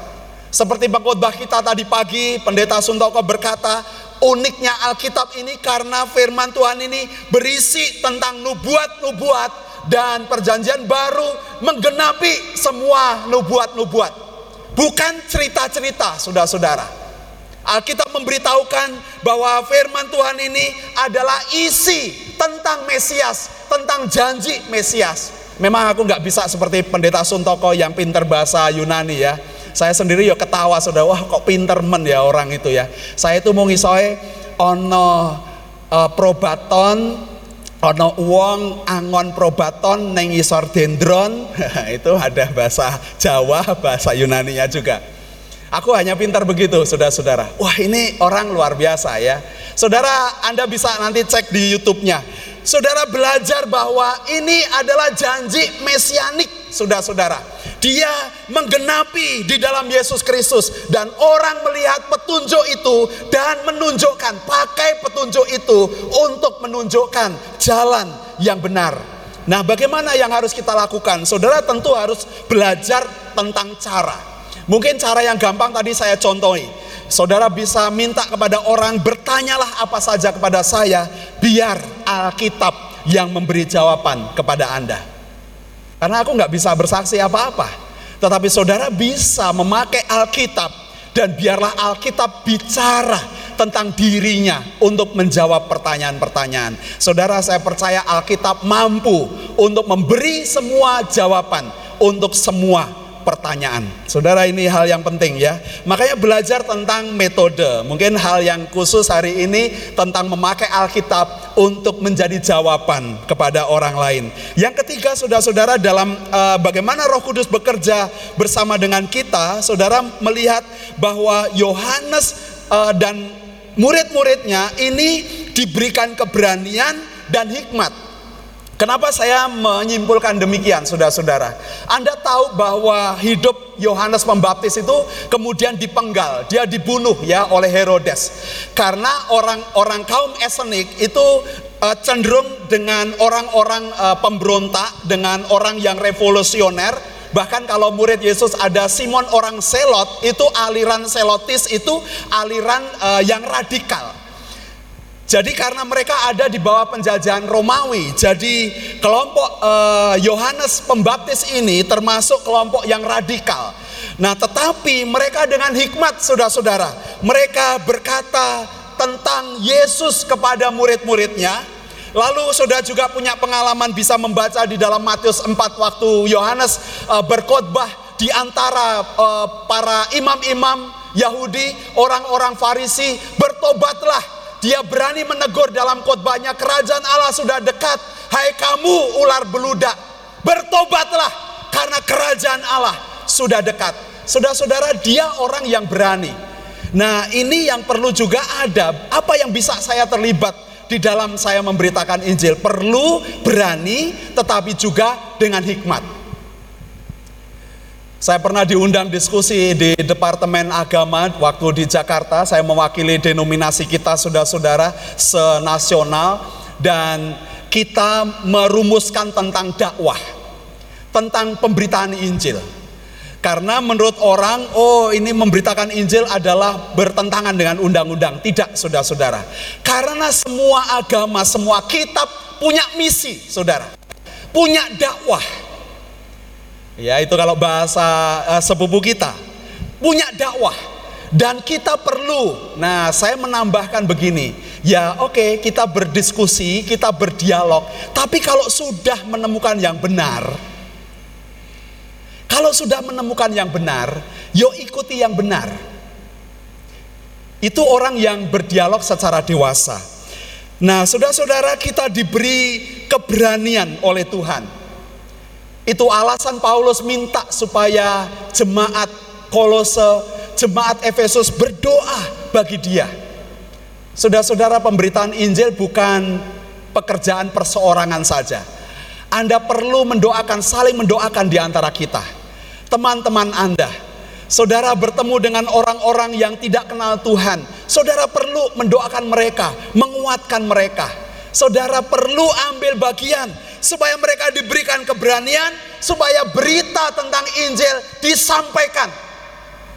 Seperti pengkhotbah kita tadi pagi, Pendeta Suntoko berkata, uniknya Alkitab ini karena firman Tuhan ini berisi tentang nubuat-nubuat dan perjanjian baru menggenapi semua nubuat-nubuat. Bukan cerita-cerita, saudara-saudara. Alkitab memberitahukan bahwa firman Tuhan ini adalah isi tentang Mesias, tentang janji Mesias. Memang aku nggak bisa seperti pendeta Suntoko yang pinter bahasa Yunani ya. Saya sendiri ya ketawa saudara, wah kok pinter men ya orang itu ya. Saya itu mau ngisoe ono uh, probaton ono uang angon probaton neng isor dendron. Itu ada bahasa Jawa bahasa Yunani-nya juga. Aku hanya pintar begitu saudara-saudara. Wah ini orang luar biasa ya. Saudara anda bisa nanti cek di YouTube-nya saudara belajar bahwa ini adalah janji mesianik saudara-saudara dia menggenapi di dalam Yesus Kristus dan orang melihat petunjuk itu dan menunjukkan pakai petunjuk itu untuk menunjukkan jalan yang benar. Nah, bagaimana yang harus kita lakukan? Saudara tentu harus belajar tentang cara. Mungkin cara yang gampang tadi saya contohi. Saudara bisa minta kepada orang, bertanyalah apa saja kepada saya, biar Alkitab yang memberi jawaban kepada Anda. Karena aku nggak bisa bersaksi apa-apa. Tetapi saudara bisa memakai Alkitab dan biarlah Alkitab bicara tentang dirinya untuk menjawab pertanyaan-pertanyaan. Saudara, saya percaya Alkitab mampu untuk memberi semua jawaban untuk semua pertanyaan. Saudara ini hal yang penting ya. Makanya belajar tentang metode. Mungkin hal yang khusus hari ini tentang memakai Alkitab untuk menjadi jawaban kepada orang lain. Yang ketiga saudara-saudara dalam uh, bagaimana Roh Kudus bekerja bersama dengan kita, saudara melihat bahwa Yohanes uh, dan murid-muridnya ini diberikan keberanian dan hikmat Kenapa saya menyimpulkan demikian, saudara-saudara? Anda tahu bahwa hidup Yohanes Pembaptis itu kemudian dipenggal, dia dibunuh ya oleh Herodes. Karena orang-orang kaum Esenik itu uh, cenderung dengan orang-orang uh, pemberontak, dengan orang yang revolusioner, Bahkan kalau murid Yesus ada Simon orang Selot, itu aliran Selotis itu aliran uh, yang radikal. Jadi karena mereka ada di bawah penjajahan Romawi, jadi kelompok eh, Yohanes Pembaptis ini termasuk kelompok yang radikal. Nah, tetapi mereka dengan hikmat saudara-saudara, mereka berkata tentang Yesus kepada murid-muridnya. Lalu saudara juga punya pengalaman bisa membaca di dalam Matius 4 waktu Yohanes uh, berkhotbah di antara uh, para imam-imam Yahudi, orang-orang Farisi, bertobatlah dia berani menegur dalam khotbahnya, kerajaan Allah sudah dekat. Hai kamu ular beludak, bertobatlah karena kerajaan Allah sudah dekat. Saudara-saudara, dia orang yang berani. Nah, ini yang perlu juga ada. Apa yang bisa saya terlibat di dalam saya memberitakan Injil? Perlu berani, tetapi juga dengan hikmat. Saya pernah diundang diskusi di Departemen Agama waktu di Jakarta. Saya mewakili denominasi kita saudara-saudara senasional dan kita merumuskan tentang dakwah, tentang pemberitaan Injil. Karena menurut orang, oh ini memberitakan Injil adalah bertentangan dengan undang-undang. Tidak, saudara-saudara. Karena semua agama, semua kitab punya misi, saudara. Punya dakwah Ya, itu kalau bahasa uh, sepupu kita. Punya dakwah dan kita perlu. Nah, saya menambahkan begini. Ya, oke, okay, kita berdiskusi, kita berdialog, tapi kalau sudah menemukan yang benar, kalau sudah menemukan yang benar, yuk ikuti yang benar. Itu orang yang berdialog secara dewasa. Nah, saudara-saudara, kita diberi keberanian oleh Tuhan itu alasan Paulus minta supaya jemaat Kolose, jemaat Efesus berdoa bagi dia. Saudara-saudara, pemberitaan Injil bukan pekerjaan perseorangan saja. Anda perlu mendoakan, saling mendoakan di antara kita. Teman-teman Anda, saudara bertemu dengan orang-orang yang tidak kenal Tuhan. Saudara perlu mendoakan mereka, menguatkan mereka. Saudara perlu ambil bagian supaya mereka diberikan keberanian, supaya berita tentang Injil disampaikan.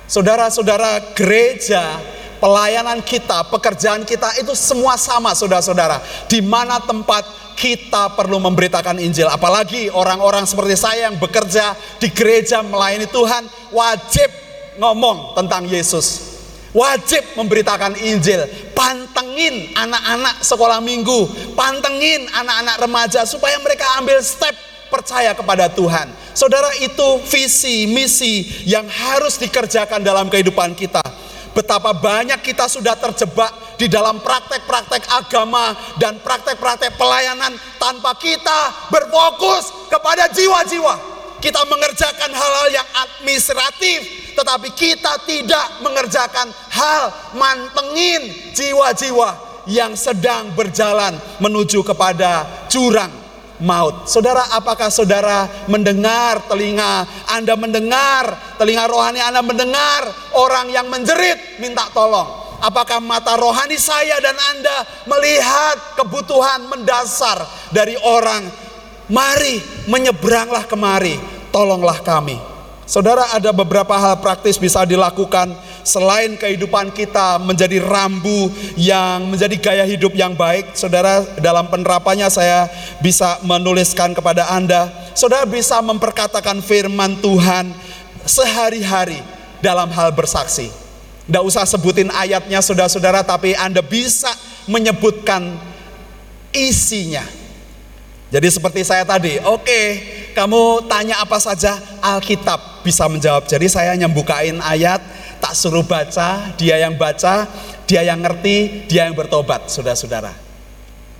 Saudara-saudara, gereja, pelayanan kita, pekerjaan kita itu semua sama, saudara-saudara. Di mana tempat kita perlu memberitakan Injil, apalagi orang-orang seperti saya yang bekerja di gereja melayani Tuhan, wajib ngomong tentang Yesus wajib memberitakan Injil. Pantengin anak-anak sekolah minggu, pantengin anak-anak remaja supaya mereka ambil step percaya kepada Tuhan. Saudara, itu visi, misi yang harus dikerjakan dalam kehidupan kita. Betapa banyak kita sudah terjebak di dalam praktek-praktek agama dan praktek-praktek pelayanan tanpa kita berfokus kepada jiwa-jiwa. Kita mengerjakan hal-hal yang administratif, tetapi kita tidak mengerjakan hal mantengin jiwa-jiwa yang sedang berjalan menuju kepada jurang maut. Saudara, apakah saudara mendengar telinga Anda mendengar, telinga rohani Anda mendengar orang yang menjerit minta tolong? Apakah mata rohani saya dan Anda melihat kebutuhan mendasar dari orang mari menyeberanglah kemari, tolonglah kami. Saudara ada beberapa hal praktis bisa dilakukan selain kehidupan kita menjadi rambu yang menjadi gaya hidup yang baik. Saudara dalam penerapannya saya bisa menuliskan kepada Anda, saudara bisa memperkatakan firman Tuhan sehari-hari dalam hal bersaksi. Tidak usah sebutin ayatnya saudara-saudara tapi Anda bisa menyebutkan isinya. Jadi seperti saya tadi, oke, okay, kamu tanya apa saja, Alkitab bisa menjawab. Jadi saya nyembukain ayat, tak suruh baca, dia yang baca, dia yang ngerti, dia yang bertobat, saudara-saudara.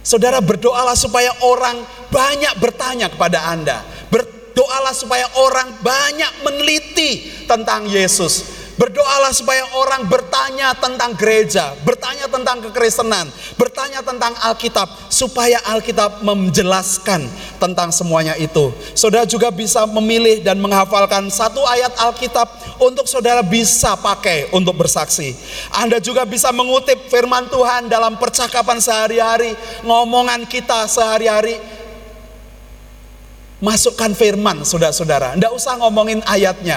Saudara berdoalah supaya orang banyak bertanya kepada Anda. Berdoalah supaya orang banyak meneliti tentang Yesus. Berdoalah supaya orang bertanya tentang gereja, bertanya tentang kekristenan, bertanya tentang Alkitab, supaya Alkitab menjelaskan tentang semuanya itu. Saudara juga bisa memilih dan menghafalkan satu ayat Alkitab untuk saudara bisa pakai untuk bersaksi. Anda juga bisa mengutip firman Tuhan dalam percakapan sehari-hari, ngomongan kita sehari-hari. Masukkan firman, saudara-saudara. Tidak usah ngomongin ayatnya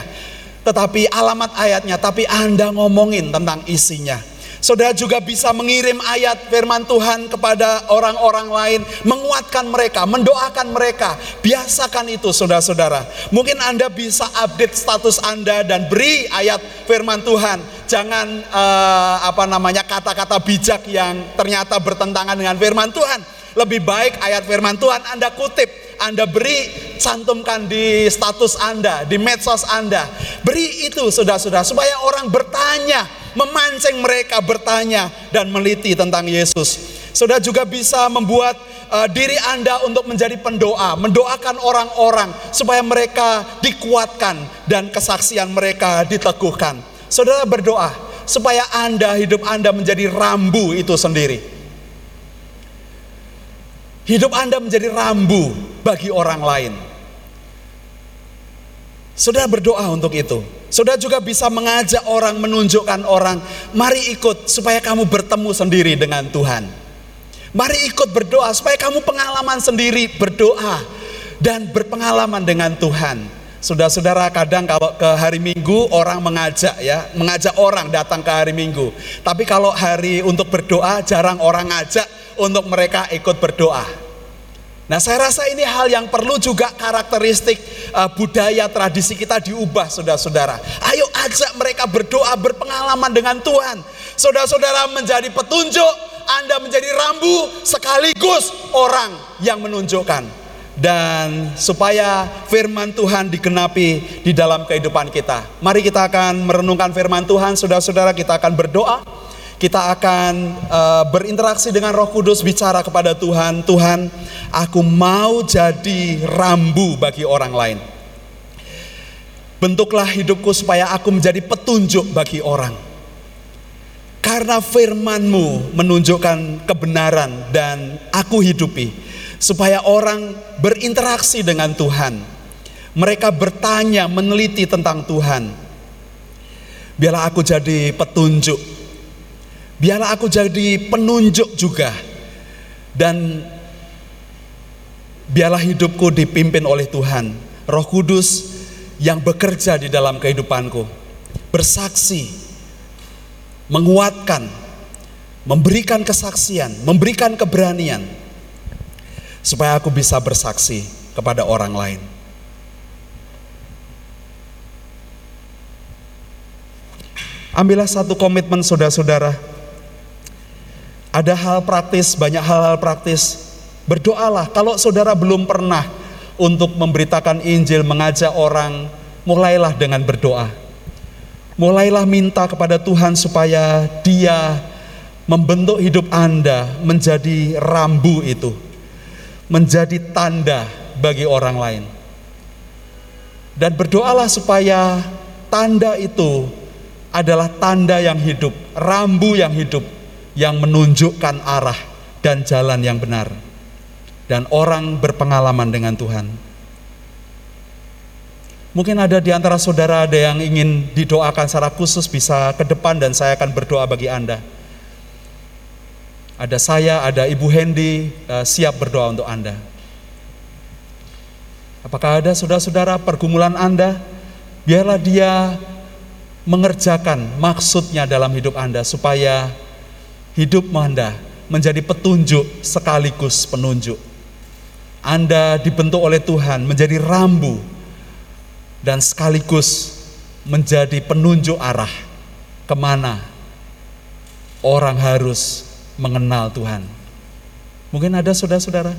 tetapi alamat ayatnya, tapi Anda ngomongin tentang isinya. Saudara juga bisa mengirim ayat firman Tuhan kepada orang-orang lain, menguatkan mereka, mendoakan mereka. Biasakan itu saudara-saudara. Mungkin Anda bisa update status Anda dan beri ayat firman Tuhan. Jangan uh, apa namanya kata-kata bijak yang ternyata bertentangan dengan firman Tuhan. Lebih baik ayat firman Tuhan Anda kutip anda beri, cantumkan di status Anda, di medsos Anda. Beri itu sudah-sudah supaya orang bertanya, memancing mereka bertanya dan meliti tentang Yesus. Sudah juga bisa membuat uh, diri Anda untuk menjadi pendoa, mendoakan orang-orang supaya mereka dikuatkan dan kesaksian mereka diteguhkan. Saudara berdoa supaya Anda hidup Anda menjadi rambu itu sendiri. Hidup Anda menjadi rambu bagi orang lain. Sudah berdoa untuk itu. Sudah juga bisa mengajak orang, menunjukkan orang, mari ikut supaya kamu bertemu sendiri dengan Tuhan. Mari ikut berdoa supaya kamu pengalaman sendiri berdoa dan berpengalaman dengan Tuhan. Saudara-saudara kadang kalau ke hari Minggu orang mengajak ya, mengajak orang datang ke hari Minggu. Tapi kalau hari untuk berdoa jarang orang ngajak untuk mereka ikut berdoa. Nah, saya rasa ini hal yang perlu juga karakteristik uh, budaya tradisi kita diubah, saudara-saudara. Ayo ajak mereka berdoa, berpengalaman dengan Tuhan. Saudara-saudara menjadi petunjuk, Anda menjadi rambu sekaligus orang yang menunjukkan. Dan supaya firman Tuhan digenapi di dalam kehidupan kita. Mari kita akan merenungkan firman Tuhan, saudara-saudara, kita akan berdoa kita akan uh, berinteraksi dengan Roh Kudus bicara kepada Tuhan, Tuhan, aku mau jadi rambu bagi orang lain. Bentuklah hidupku supaya aku menjadi petunjuk bagi orang. Karena firmanmu menunjukkan kebenaran dan aku hidupi. Supaya orang berinteraksi dengan Tuhan. Mereka bertanya, meneliti tentang Tuhan. Biarlah aku jadi petunjuk Biarlah aku jadi penunjuk juga. Dan biarlah hidupku dipimpin oleh Tuhan. Roh Kudus yang bekerja di dalam kehidupanku. Bersaksi, menguatkan, memberikan kesaksian, memberikan keberanian. Supaya aku bisa bersaksi kepada orang lain. Ambillah satu komitmen saudara-saudara ada hal praktis, banyak hal-hal praktis. Berdoalah kalau saudara belum pernah untuk memberitakan Injil, mengajak orang, mulailah dengan berdoa. Mulailah minta kepada Tuhan supaya Dia membentuk hidup Anda menjadi rambu itu, menjadi tanda bagi orang lain. Dan berdoalah supaya tanda itu adalah tanda yang hidup, rambu yang hidup yang menunjukkan arah dan jalan yang benar. Dan orang berpengalaman dengan Tuhan. Mungkin ada di antara saudara ada yang ingin didoakan secara khusus bisa ke depan dan saya akan berdoa bagi Anda. Ada saya, ada Ibu Hendy eh, siap berdoa untuk Anda. Apakah ada saudara-saudara pergumulan Anda? Biarlah dia mengerjakan maksudnya dalam hidup Anda supaya hidup Anda menjadi petunjuk sekaligus penunjuk. Anda dibentuk oleh Tuhan menjadi rambu dan sekaligus menjadi penunjuk arah ke mana orang harus mengenal Tuhan. Mungkin ada saudara-saudara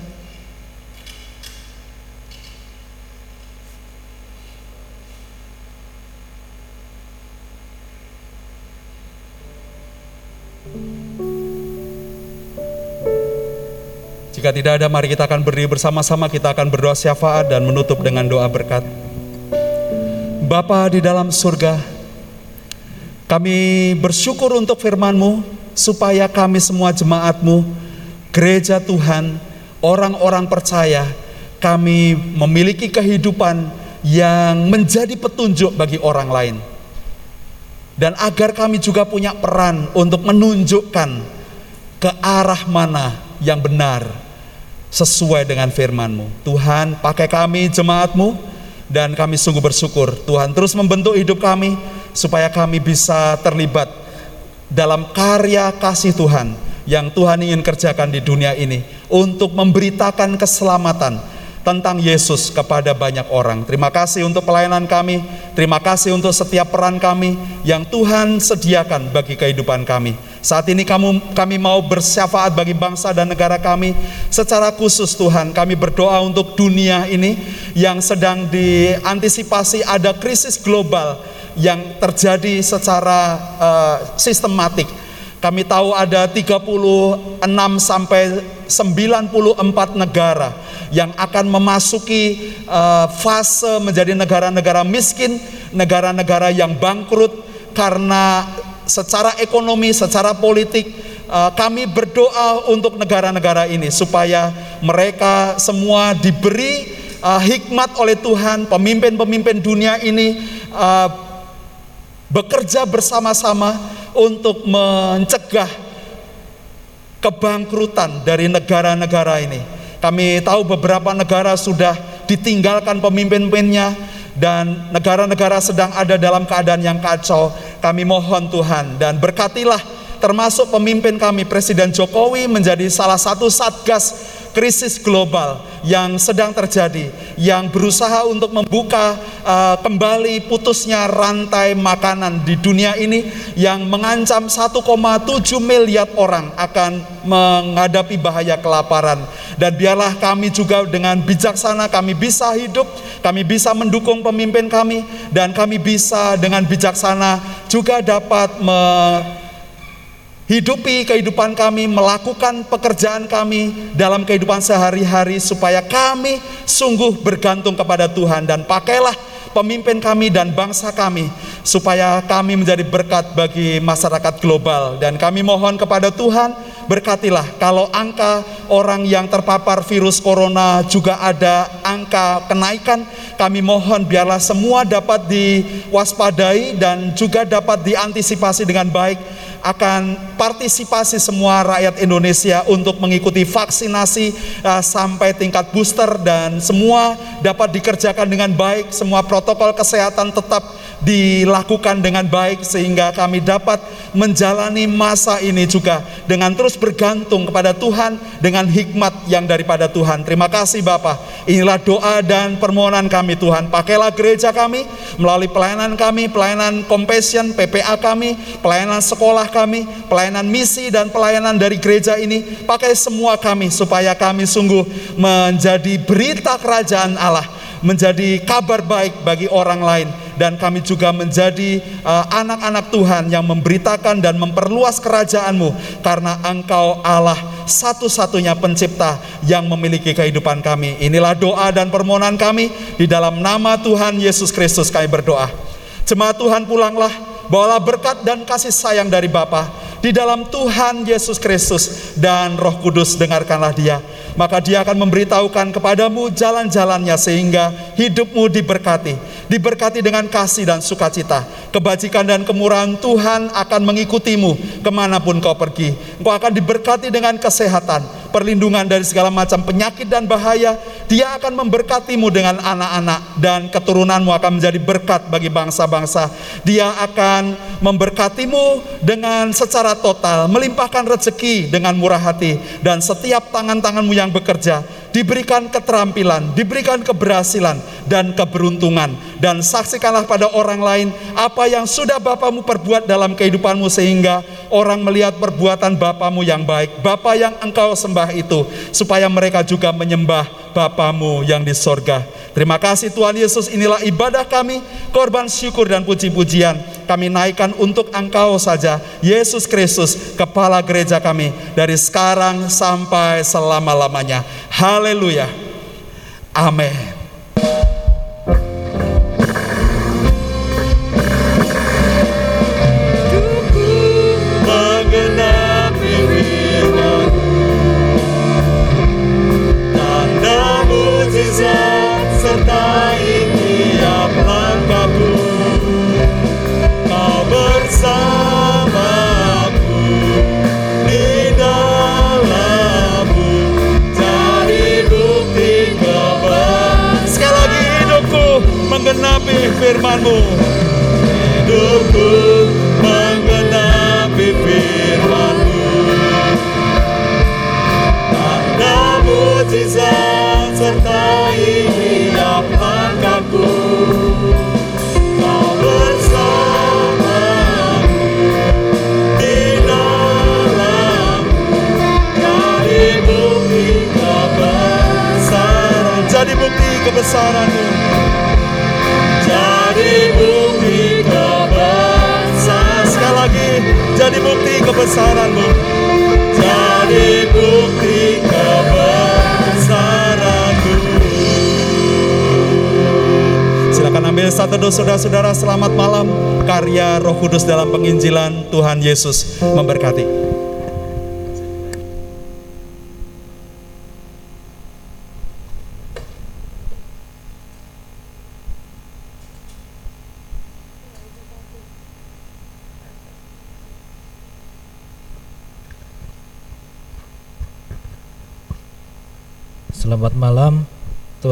Jika tidak ada, mari kita akan berdiri bersama-sama, kita akan berdoa syafaat dan menutup dengan doa berkat. Bapa di dalam surga, kami bersyukur untuk firman-Mu, supaya kami semua jemaat-Mu, gereja Tuhan, orang-orang percaya, kami memiliki kehidupan yang menjadi petunjuk bagi orang lain. Dan agar kami juga punya peran untuk menunjukkan ke arah mana yang benar sesuai dengan firman-Mu. Tuhan, pakai kami jemaat-Mu dan kami sungguh bersyukur. Tuhan terus membentuk hidup kami supaya kami bisa terlibat dalam karya kasih Tuhan yang Tuhan ingin kerjakan di dunia ini untuk memberitakan keselamatan tentang Yesus kepada banyak orang. Terima kasih untuk pelayanan kami, terima kasih untuk setiap peran kami yang Tuhan sediakan bagi kehidupan kami. Saat ini kamu, kami mau bersyafaat bagi bangsa dan negara kami. Secara khusus Tuhan, kami berdoa untuk dunia ini yang sedang diantisipasi ada krisis global yang terjadi secara uh, sistematik. Kami tahu ada 36 sampai 94 negara yang akan memasuki uh, fase menjadi negara-negara miskin, negara-negara yang bangkrut karena secara ekonomi, secara politik, uh, kami berdoa untuk negara-negara ini supaya mereka semua diberi uh, hikmat oleh Tuhan, pemimpin-pemimpin dunia ini uh, bekerja bersama-sama untuk mencegah kebangkrutan dari negara-negara ini. Kami tahu beberapa negara sudah ditinggalkan pemimpin-pemimpinnya dan negara-negara sedang ada dalam keadaan yang kacau. Kami mohon Tuhan dan berkatilah termasuk pemimpin kami Presiden Jokowi menjadi salah satu satgas krisis global yang sedang terjadi yang berusaha untuk membuka uh, kembali putusnya rantai makanan di dunia ini yang mengancam 1,7 miliar orang akan menghadapi bahaya kelaparan. Dan biarlah kami juga dengan bijaksana kami bisa hidup kami bisa mendukung pemimpin kami dan kami bisa dengan bijaksana juga dapat hidupi kehidupan kami, melakukan pekerjaan kami dalam kehidupan sehari-hari supaya kami sungguh bergantung kepada Tuhan. Dan pakailah pemimpin kami dan bangsa kami supaya kami menjadi berkat bagi masyarakat global. Dan kami mohon kepada Tuhan berkatilah kalau angka orang yang terpapar virus corona juga ada angka kenaikan kami mohon biarlah semua dapat diwaspadai dan juga dapat diantisipasi dengan baik akan partisipasi semua rakyat Indonesia untuk mengikuti vaksinasi uh, sampai tingkat booster dan semua dapat dikerjakan dengan baik, semua protokol kesehatan tetap dilakukan dengan baik sehingga kami dapat menjalani masa ini juga dengan terus bergantung kepada Tuhan dengan hikmat yang daripada Tuhan. Terima kasih Bapak. Inilah doa dan permohonan kami Tuhan. Pakailah gereja kami melalui pelayanan kami, pelayanan compassion, PPA kami, pelayanan sekolah kami, pelayanan misi dan pelayanan dari gereja ini. Pakai semua kami supaya kami sungguh menjadi berita kerajaan Allah, menjadi kabar baik bagi orang lain dan kami juga menjadi uh, anak-anak uh, Tuhan yang memberitakan dan memperluas kerajaanmu karena Engkau Allah satu-satunya pencipta yang memiliki kehidupan kami. Inilah doa dan permohonan kami di dalam nama Tuhan Yesus Kristus kami berdoa. Jemaat Tuhan pulanglah, bawalah berkat dan kasih sayang dari Bapa di dalam Tuhan Yesus Kristus dan Roh Kudus dengarkanlah dia maka dia akan memberitahukan kepadamu jalan-jalannya sehingga hidupmu diberkati. Diberkati dengan kasih dan sukacita. Kebajikan dan kemurahan Tuhan akan mengikutimu ke mana pun kau pergi. Engkau akan diberkati dengan kesehatan, perlindungan dari segala macam penyakit dan bahaya. Dia akan memberkatimu dengan anak-anak dan keturunanmu akan menjadi berkat bagi bangsa-bangsa. Dia akan memberkatimu dengan secara total, melimpahkan rezeki dengan murah hati dan setiap tangan-tanganmu yang bekerja diberikan keterampilan, diberikan keberhasilan dan keberuntungan dan saksikanlah pada orang lain apa yang sudah Bapamu perbuat dalam kehidupanmu sehingga orang melihat perbuatan Bapamu yang baik, Bapa yang engkau sembah itu supaya mereka juga menyembah Bapamu yang di sorga. Terima kasih Tuhan Yesus, inilah ibadah kami, korban syukur dan puji-pujian. Kami naikkan untuk Engkau saja, Yesus Kristus, Kepala gereja kami, dari sekarang sampai selama-lamanya. Haleluya. Amin. firman-Mu. hidupku menggenapi firman-Mu. Tanda mujizat sertai tiap langkahku. Di. Jadi bukti kebesaran. Jadi bukti kebesaran-Mu. Jadi bukti kebesaran-Mu. Jadi bukti kebesaranmu Silakan ambil satu dos saudara-saudara selamat malam karya Roh Kudus dalam penginjilan Tuhan Yesus memberkati. Selamat malam,